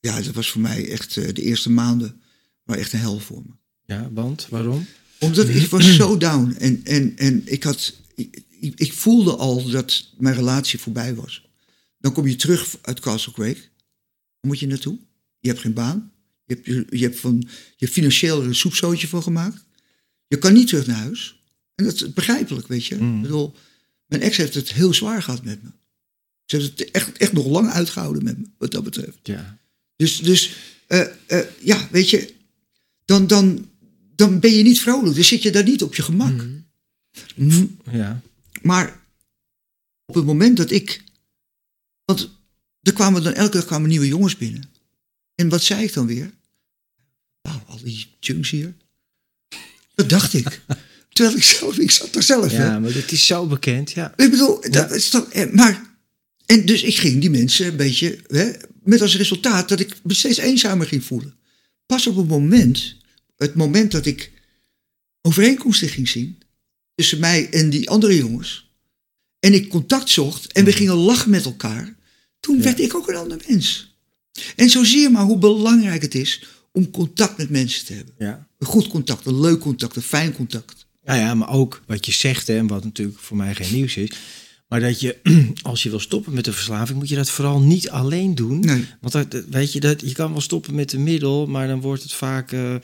ja, dat was voor mij echt de eerste maanden. Maar echt een hel voor me. ja, want waarom? Omdat ik was zo down. En, en, en ik, had, ik, ik- ik voelde al dat mijn relatie voorbij was. Dan kom je terug uit Castle Creek. Waar moet je naartoe? Je hebt geen baan. Je hebt, je, je hebt, van, je financieel er een soepzootje van gemaakt. Je kan niet terug naar huis. En dat is begrijpelijk, weet je. Mm. Ik bedoel, mijn ex heeft het heel zwaar gehad met me. Ze heeft het echt, echt nog lang uitgehouden met me, wat dat betreft. Ja. Dus, dus eh, eh, ja, weet je, dan, dan, dan ben je niet vrolijk. Dan zit je daar niet op je gemak. Mhm. Ja. Maar op het moment dat ik. Want er kwamen dan elke dag kwamen nieuwe jongens binnen. En wat zei ik dan weer? Nou, al die junks hier. Dat dacht ik. Terwijl ik zelf, ik zat er zelf. hè. ja, maar dit is zo bekend, ja. Ik bedoel, dat is toch. eh, Maar. En dus ik ging die mensen een beetje. Hè, met als resultaat dat ik me steeds eenzamer ging voelen. Pas op het moment. Het moment dat ik overeenkomsten ging zien. Tussen mij en die andere jongens. en ik contact zocht. en we gingen lachen met elkaar. toen werd ik ook een ander mens. En zo zie je maar hoe belangrijk het is. om contact met mensen te hebben. ja. Een goed contact, een leuk contact, een fijn contact. Nou ja, maar ook wat je zegt, hè, en wat natuurlijk voor mij geen nieuws is. Maar dat je, als je wil stoppen met de verslaving, moet je dat vooral niet alleen doen. Nee. Want dat, weet je, dat, je kan wel stoppen met een middel, maar dan wordt het vaak eh, nou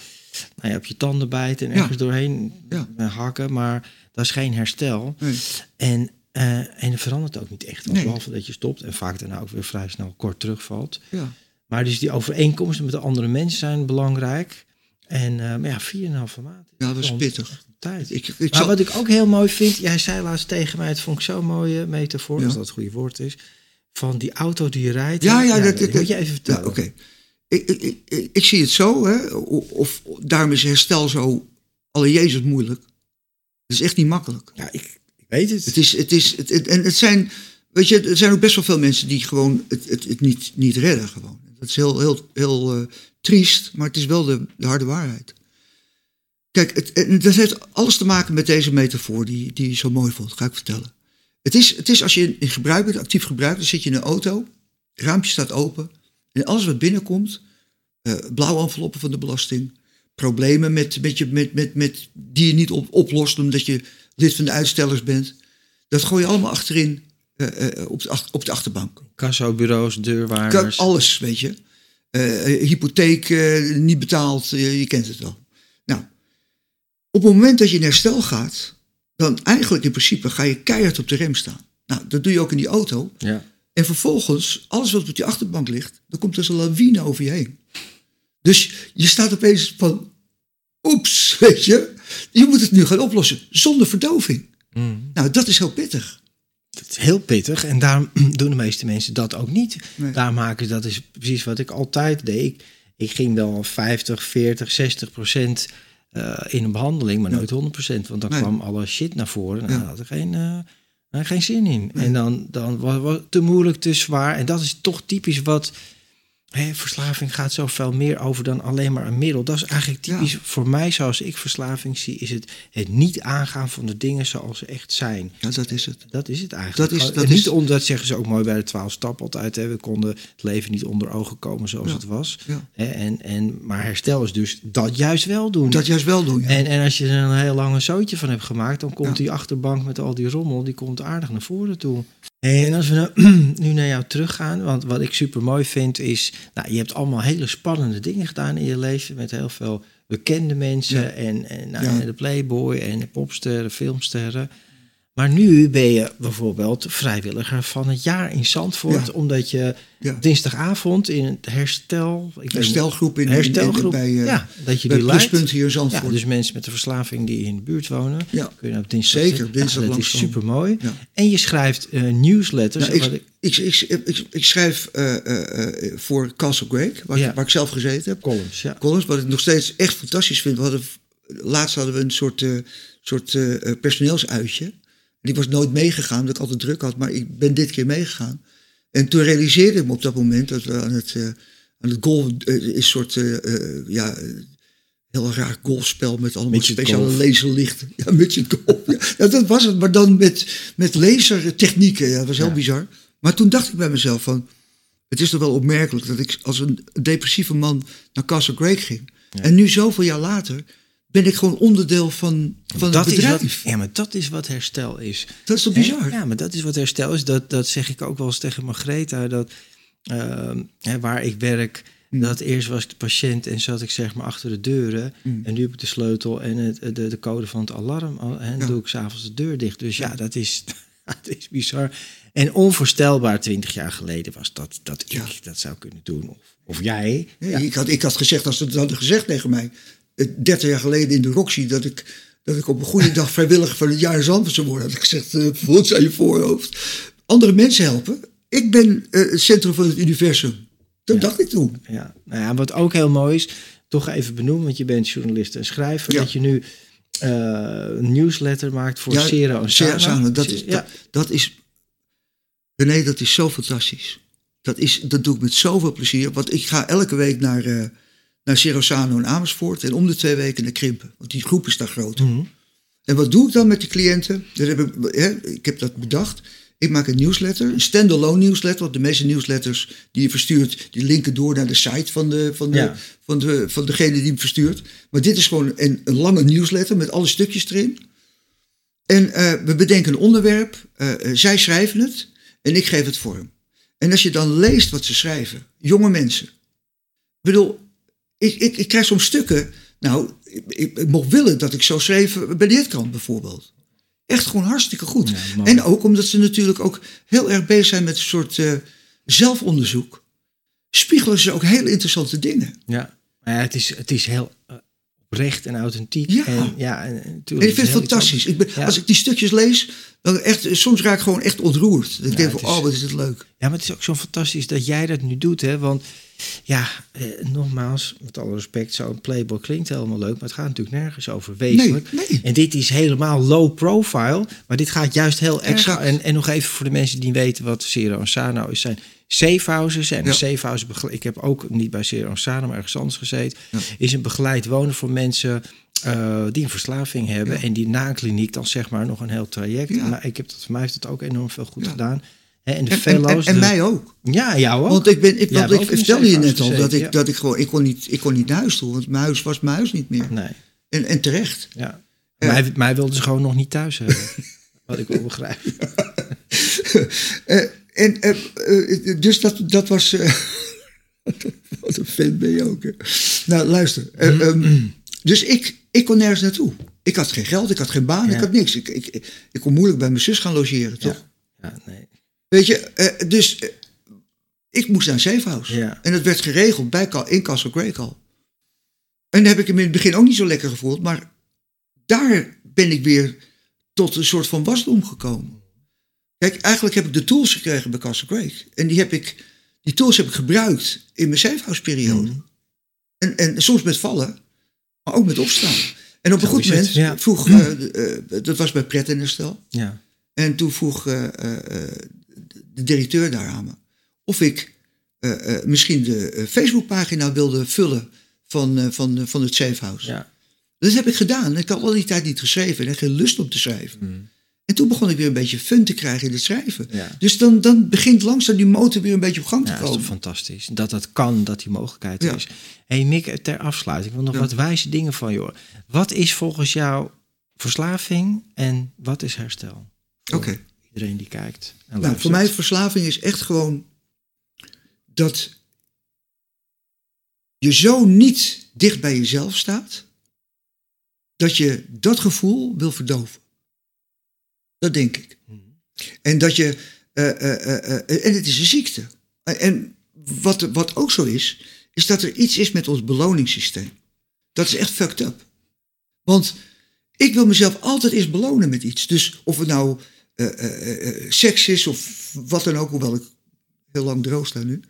ja, op je tanden bijten en Ja. ergens doorheen Ja. eh, hakken. Maar dat is geen herstel. Nee. En, eh, en het verandert ook niet echt. Nee. Behalve dat je stopt en vaak daarna ook weer vrij snel kort terugvalt. Ja. Maar dus die overeenkomsten met de andere mensen zijn belangrijk. En eh, maar ja, 4,5 maand. Ja, dat is pittig. Tijd. Ik, ik maar wat ik ook heel mooi vind, jij zei laatst tegen mij, het vond ik zo'n mooie metafoor, Ja. als dat het goede woord is, van die auto die je rijdt. Ja, ja, dat, dat moet je even Ja, vertellen. oké. Ik, ik, ik, ik- ik zie het zo, hè, of, of daarom is herstel zo, alle Jezus, moeilijk. Het is echt niet makkelijk. Ja, ik, ik weet het. Het is, het is, het, het- en het zijn, weet je, er zijn ook best wel veel mensen die gewoon het, het, het niet, niet redden gewoon. Dat is heel, heel, heel eh, triest, maar het is wel de, de harde waarheid. Kijk, het, dat heeft alles te maken met deze metafoor die, die je zo mooi vond, ga ik vertellen. Het is, het is als je in gebruik bent, actief gebruik, dan zit je in een auto, het raampje staat open en alles wat binnenkomt, eh blauwe enveloppen van de belasting, problemen met, met je, met, met, met, die je niet op, oplost omdat je lid van de uitstellers bent, dat gooi je allemaal achterin eh, eh, op, de, ach- op de achterbank. Kassobureaus, deurwaarders. alles, weet je. Eh, hypotheek niet betaald, je kent het wel. Nou, op het moment dat je in herstel gaat, dan eigenlijk in principe ga je keihard op de rem staan. Nou, dat doe je ook in die auto. Ja. En vervolgens, alles wat op die achterbank ligt, dan komt er zo'n lawine over je heen. Dus je staat opeens van, oeps, weet je. Je moet het nu gaan oplossen, zonder verdoving. Mm. Nou, dat is heel pittig. Het is heel pittig en daarom doen de meeste mensen dat ook niet. Nee. Daar maken dat is precies wat ik altijd deed. Ik, ik ging wel 50, 40, 60 procent eh, in een behandeling, maar nooit 100 procent. Want dan Nee. kwam alle shit naar voren en Ja. daar had ik geen, daar geen zin in. En dan, dan was het te moeilijk, te zwaar. En dat is toch typisch wat... Hè, verslaving gaat zoveel meer over dan alleen maar een middel. Dat is eigenlijk typisch Ja. voor mij, zoals ik verslaving zie, is het het niet aangaan van de dingen zoals ze echt zijn. Ja, dat is het. Dat is het eigenlijk. Dat is- dat en niet is- onder, dat zeggen ze ook mooi bij de twaalf stappen altijd. Hè. We konden het leven niet onder ogen komen zoals Ja. het was. Ja. Hè, en, en, maar herstel is dus dat juist wel doen. Dat juist wel doen. En, en als je er een heel lange zootje van hebt gemaakt, dan komt die achterbank met al die rommel, die komt aardig naar voren toe. En als we nou, nu naar jou teruggaan, want wat ik super mooi vind is, nou, je hebt allemaal hele spannende dingen gedaan in je leven met heel veel bekende mensen Ja. en, en, nou, Ja. de Playboy en de popsterren, filmsterren. Maar nu ben je bijvoorbeeld vrijwilliger van het jaar in Zandvoort, Ja. omdat je Ja. dinsdagavond in het herstel, ik Herstelgroep in, in- herstelgroep, in- bij, eh, ja, dat je bij die. Pluspunt hier in Ja, Zandvoort. dus mensen met een verslaving die in de buurt wonen, Ja. kun je op dinsdag Zeker, dinsdag ja, dat is super mooi. En je schrijft newsletters. Nou, wat ik, ik, ik, ik, schrijf eh, voor Castle Greg, waar, ik, waar ik zelf gezeten heb. columns, ja. Columns, wat ik nog steeds echt fantastisch vind. We hadden, laatst hadden we een soort, soort personeelsuitje. En ik was nooit meegegaan, omdat ik altijd druk had. Maar ik ben dit keer meegegaan. En toen realiseerde ik me op dat moment dat we aan het, eh, aan het golf... is een soort, eh, ja, heel raar golfspel met allemaal Midget speciale golf. laserlichten. Ja, midget golf. ja. Ja, dat was het, maar dan met, met lasertechnieken. Ja, dat was heel Ja. bizar. Maar toen dacht ik bij mezelf van... Het is toch wel opmerkelijk dat ik als een depressieve man naar Castle Greg ging. En nu zoveel jaar later ben ik gewoon onderdeel van, van dat het is bedrijf. wat, ja, maar dat is wat herstel is. Dat is toch bizar? Ja, maar dat is wat herstel is. Dat, dat zeg ik ook wel eens tegen Margreta. Dat, ehm, hè, waar ik werk, Mm. dat eerst was ik de patiënt en zat ik zeg maar achter de deuren. Mm. En nu heb ik de sleutel en het, de, de code van het alarm. al- En Ja. doe ik s'avonds de deur dicht. Dus ja, dat is, dat is bizar. En onvoorstelbaar twintig jaar geleden was dat, dat Ja. ik dat zou kunnen doen. Of, of jij. Ik, had, ik had gezegd, als ze het hadden gezegd tegen mij... eh, 30 jaar geleden in de Roxy... dat ik, dat ik op een goede dag vrijwilliger van het jaar Zandvoort zou worden... had ik gezegd, uh, voelt aan je voorhoofd. Andere mensen helpen. Ik ben eh, het centrum van het universum. Dat dacht ik toen. Ja, nou ja, wat ook heel mooi is, toch even benoemen, want je bent journalist en schrijver, Ja. dat je nu eh, een newsletter maakt voor Sera en Sana. Sana, dat is, ja, dat, dat is... René, dat is zo fantastisch. Dat, is, dat doe ik met zoveel plezier. Want ik ga elke week naar, eh naar Serosano in Amersfoort... en om de twee weken naar Krimpen. Want die groep is daar groter. Mhm. En wat doe ik dan met die cliënten? Dat heb ik, hè, ik heb dat bedacht. Ik maak een newsletter, een standalone newsletter. Want de meeste newsletters die je verstuurt, die linken door naar de site van, de, van, de, Ja. van, de, van degene die hem verstuurt. Maar dit is gewoon een, een lange newsletter met alle stukjes erin. En eh, we bedenken een onderwerp, eh, eh, zij schrijven het en ik geef het vorm. En als je dan leest wat ze schrijven, jonge mensen. Ik bedoel, ik, ik, ik krijg soms stukken. Nou, ik, ik, ik mocht willen dat ik zo schreef bij de Hitkrant bijvoorbeeld. Echt gewoon hartstikke goed. Ja, en ook omdat ze natuurlijk ook heel erg bezig zijn met een soort eh, zelfonderzoek. Spiegelen ze ook hele interessante dingen. ja. Maar ja, het, is, het is heel eh, oprecht en authentiek. Ja. En, ja, en, natuurlijk, ik vind het heel fantastisch. Ik ben, Ja. Als ik die stukjes lees, dan echt, soms raak ik gewoon echt ontroerd. Ik denk van, is- oh, wat is het leuk. Ja, maar het is ook zo fantastisch dat jij dat nu doet, hè? Want ja, eh, nogmaals, met alle respect, zo'n Playboy klinkt helemaal leuk, maar het gaat natuurlijk nergens over wezenlijk. Nee, nee. En dit is helemaal low profile, maar dit gaat juist heel. Exact. En, en nog even voor de mensen die weten wat en Sano is, zijn safe houses. En Ja. een safe house, begle- ik heb ook niet bij en Sano, maar ergens anders gezeten, Ja. is een begeleid wonen voor mensen eh, die een verslaving hebben en die na een kliniek dan zeg maar nog een heel traject. Maar ik heb dat, voor mij heeft het ook enorm veel goed gedaan. En de En, en, fellows. en, en de- mij ook. ja, jou ook. Want ik, ben, ik, want ik vertelde je net al dat ik, dat ik gewoon, ik kon niet, ik kon niet naar huis toe, want mijn huis was mijn huis niet meer. Nee, En, en terecht. ja. Ja. Mij, mij wilden ze gewoon nog niet thuis hebben. Wat ik wel begrijp. Eh, en, eh, eh, dus dat, dat was. wat een fan ben je ook. Hè? Nou, luister. Mhm. ehm, dus ik, ik kon nergens naartoe. Ik had geen geld, ik had geen baan, Ja. ik had niks. Ik, ik, ik kon moeilijk bij mijn zus gaan logeren, toch? Ja nee. Weet je, eh, dus eh, ik moest naar. Ja. En dat werd geregeld bij, in Castle Grey al. En dat heb ik hem in het begin ook niet zo lekker gevoeld. Maar daar ben ik weer tot een soort van wasdom gekomen. Kijk, eigenlijk heb ik de tools gekregen bij Castle Grey. En die, heb ik, die tools heb ik gebruikt in mijn safehouse periode. Mhm. En, en soms met vallen, maar ook met opstaan. En op een Zo goed moment ja. vroeg, eh, dat was bij Pret en Herstel. Ja. En toen vroeg eh, de directeur daar aan me of ik eh, eh, misschien de eh, Facebookpagina wilde vullen van, van, van het Safehouse. Ja. Dat heb ik gedaan. Ik had al die tijd niet geschreven en geen lust om te schrijven. Mhm. En toen begon ik weer een beetje fun te krijgen in het schrijven. Ja. Dus dan, dan begint langzaam die motor weer een beetje op gang te Ja, dat is komen. fantastisch. Dat dat kan, dat die mogelijkheid Ja. is. hey Mick, ter afsluiting. Ik wil nog wat wijze dingen van je. Wat is volgens jou verslaving en wat is herstel? Oké. Iedereen die kijkt. En Nou, luistert. voor mij verslaving is echt gewoon dat je zo niet dicht bij jezelf staat, dat je dat gevoel wil verdoven. Dat denk ik. En dat je, eh, eh, eh, en het is een ziekte. En wat, wat ook zo is, is dat er iets is met ons beloningssysteem. Dat is echt fucked up. Want ik wil mezelf altijd eerst belonen met iets. Dus of het nou eh, seks is of wat dan ook, hoewel ik heel lang droog sta nu.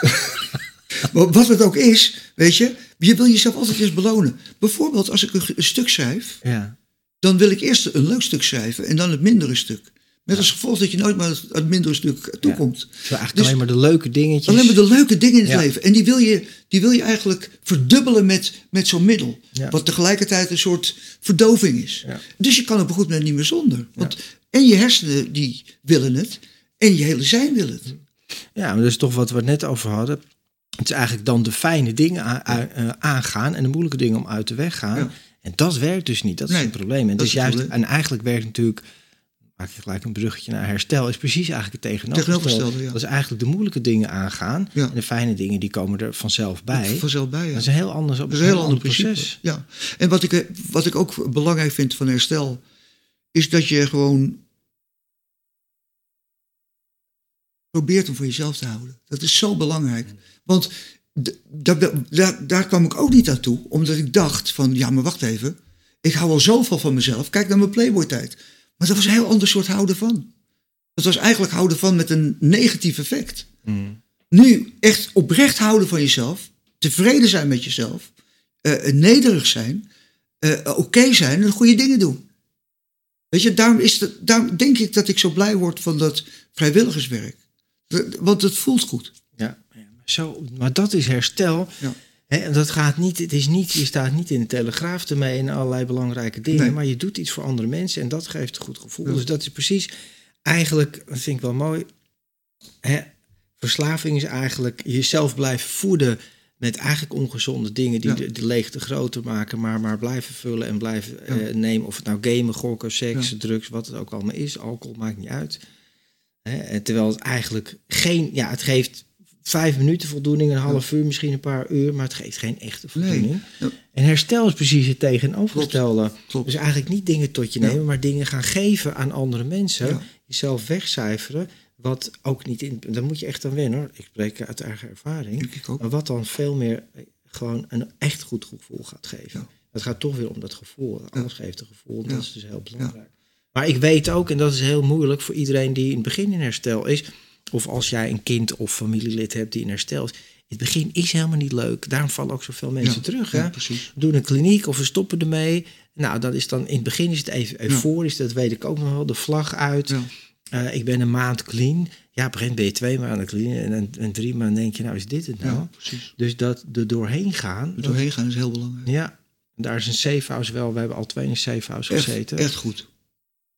maar wat het ook is, weet je, je wil jezelf altijd eerst belonen. Bijvoorbeeld als ik een, een stuk schrijf, Ja. dan wil ik eerst een leuk stuk schrijven en dan het mindere stuk. Met als gevolg dat je nooit maar het, het mindere stuk toekomt. Eigenlijk Dus- alleen maar de leuke dingetjes. Alleen maar de leuke dingen in het Ja. leven. En die wil je, die wil je eigenlijk verdubbelen met, met zo'n middel. Ja. Wat tegelijkertijd een soort verdoving is. Ja. Dus je kan op een goed moment niet meer zonder. Want en je hersenen die willen het. En je hele zijn wil het. Ja, maar dat is toch wat we het net over hadden. Het is eigenlijk dan de fijne dingen eh, aangaan en de moeilijke dingen om uit de weg gaan. Ja. En dat werkt dus niet. Dat is Nee, een probleem. En, dat dus is het juist, probleem. en eigenlijk werkt natuurlijk, maak je gelijk een bruggetje naar herstel, is precies eigenlijk het tegenovergestelde. Ja. Dat is eigenlijk de moeilijke dingen aangaan. Ja. En de fijne dingen die komen er vanzelf bij. Vanzelf bij. Ja. Dat is een heel anders, op Dat is een heel ander principe. proces. Ja. En wat ik, wat ik ook belangrijk vind van herstel, is dat je gewoon probeert om voor jezelf te houden. Dat is zo belangrijk. Want daar, daar kwam ik ook niet aan toe, omdat ik dacht van, ja, maar wacht even. Ik hou al zoveel van mezelf. Kijk naar mijn Playboy-tijd. Maar dat was een heel ander soort houden van. Dat was eigenlijk houden van met een negatief effect. Mm. Nu echt oprecht houden van jezelf, tevreden zijn met jezelf, eh, nederig zijn, eh, oké zijn en goede dingen doen. Weet je, daarom, is het, daarom denk ik dat ik zo blij word van dat vrijwilligerswerk. Dat- Want het voelt goed. Ja, ja, maar zo, maar dat is herstel. Ja. En dat gaat niet, het is niet, je staat niet in de telegraaf ermee en allerlei belangrijke dingen, Nee. maar je doet iets voor andere mensen en dat geeft een goed gevoel. Ja. Dus dat is precies, eigenlijk, dat vind ik wel mooi. Verslaving is eigenlijk jezelf blijven voeden met eigenlijk ongezonde dingen die Ja. de, de leegte groter maken, maar, maar blijven vullen en blijven Ja. eh, nemen. Of het nou gamen, gokken, seks, drugs, wat het ook allemaal is. Alcohol maakt niet uit. Terwijl het eigenlijk geen, ja, het geeft vijf minuten voldoening, een half uur, misschien een paar uur, maar het geeft geen echte voldoening. Ja. En herstel is precies het tegenovergestelde. Klopt. Dus eigenlijk niet dingen tot je Ja. nemen, maar dingen gaan geven aan andere mensen. Ja. Jezelf wegcijferen, wat ook niet in. Daar moet je echt aan wennen hoor. Ik spreek uit eigen ervaring. Denk ik ook. Maar wat dan veel meer eh, gewoon een echt goed gevoel gaat geven. Het gaat toch weer om dat gevoel. Alles geeft een gevoel. Dat is dus heel belangrijk. Maar ik weet ook, en dat is heel moeilijk voor iedereen die in het begin in herstel is. Of als jij een kind of familielid hebt die in herstel is. Het begin is helemaal niet leuk. Daarom vallen ook zoveel mensen Ja, terug. ja, Hè? precies. We doen een kliniek of we stoppen ermee. Nou, dat is dan in het begin is het even euforisch. Dat weet ik ook nog wel. De vlag uit. Ja. Eh, ik ben een maand clean. Ja, op een gegeven moment ben je twee maanden clean. En, en, en drie maanden denk je, nou is dit het nou? Ja, precies. Dus dat er doorheen gaan. Er doorheen gaan is heel belangrijk. Ja, daar is een safe house wel. We hebben al twee in een safe house Echt, gezeten. echt goed.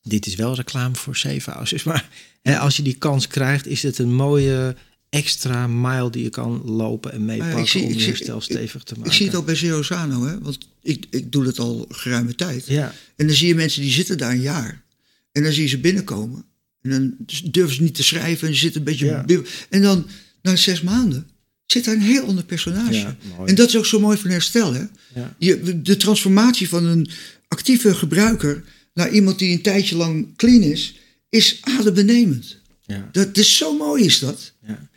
Dit is wel reclame voor safe houses. Maar hè, als je die kans krijgt, is het een mooie extra mile die je kan lopen en meepakken ik zie- om je herstel stevig te maken. Ik zie het ook bij Zero Sano, hè? want ik, ik doe dat al geruime tijd. Ja, En dan zie je mensen die zitten daar een jaar. En dan zie je ze binnenkomen. En dan durven ze niet te schrijven. En ze zitten een beetje... Ja. En dan, na zes maanden, zit daar een heel ander personage. Ja, en dat is ook zo mooi van herstel. Hè? ja. Je, de transformatie van een actieve gebruiker... naar iemand die een tijdje lang clean is... is adembenemend. ja. Dat is zo mooi is dat. Ja.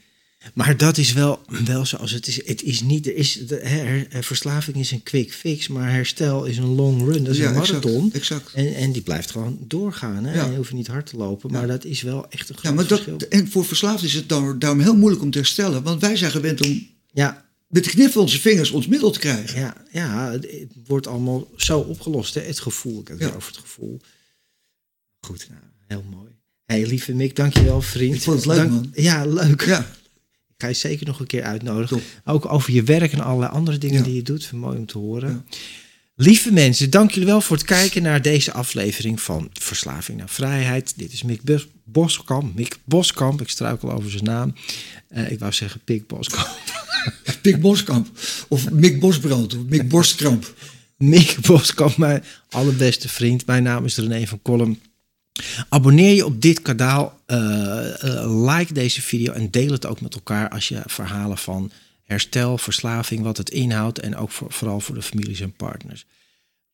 Maar dat is wel, wel zoals het is. Het is niet, er is, de, her- her- verslaving is een quick fix, maar herstel is een long run. Dat is Ja, een exact, marathon. exact. En, en die blijft gewoon doorgaan. Hè? Ja. En je hoeft niet hard te lopen, maar dat is wel echt een groot Ja, maar dat, verschil. en voor verslaafd is het daarom heel moeilijk om te herstellen. Want wij zijn gewend om Ja, met de knip van onze vingers ons middel te krijgen. ja, ja, het wordt allemaal zo opgelost. Hè? Het gevoel, ik heb het Ja. over het gevoel. Goed, nou, heel mooi. hey, lieve Mick, dankjewel vriend. Ik vond het leuk, Dank- man. Ja, leuk. Ja, Ik ga je zeker nog een keer uitnodigen. Top. Ook over je werk en allerlei andere dingen Ja. die je doet. Mooi om te horen. Lieve mensen, dank jullie wel voor het kijken naar deze aflevering van Verslaving naar Vrijheid. Dit is Mick Bos- Boskamp. Mick Boskamp, ik struikel over zijn naam. Eh, ik wou zeggen Pik Boskamp. Pik Boskamp. Of Mick Bosbrand. Of Mick Borstkramp. Mick Boskamp, mijn allerbeste vriend. Mijn naam is René van Kolm. Abonneer je op dit kanaal, eh, eh, like deze video en deel het ook met elkaar als je verhalen van herstel, verslaving, wat het inhoudt en ook voor, vooral voor de families en partners.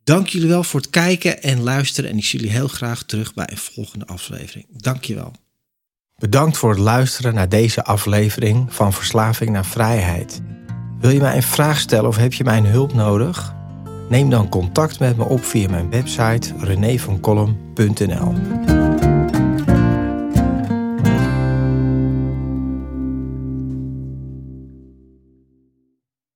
Dank jullie wel voor het kijken en luisteren en ik zie jullie heel graag terug bij een volgende aflevering. Dank je wel. Bedankt voor het luisteren naar deze aflevering van Verslaving naar Vrijheid. Wil je mij een vraag stellen of heb je mijn hulp nodig? Neem dan contact met me op via mijn website renévancolum.nl.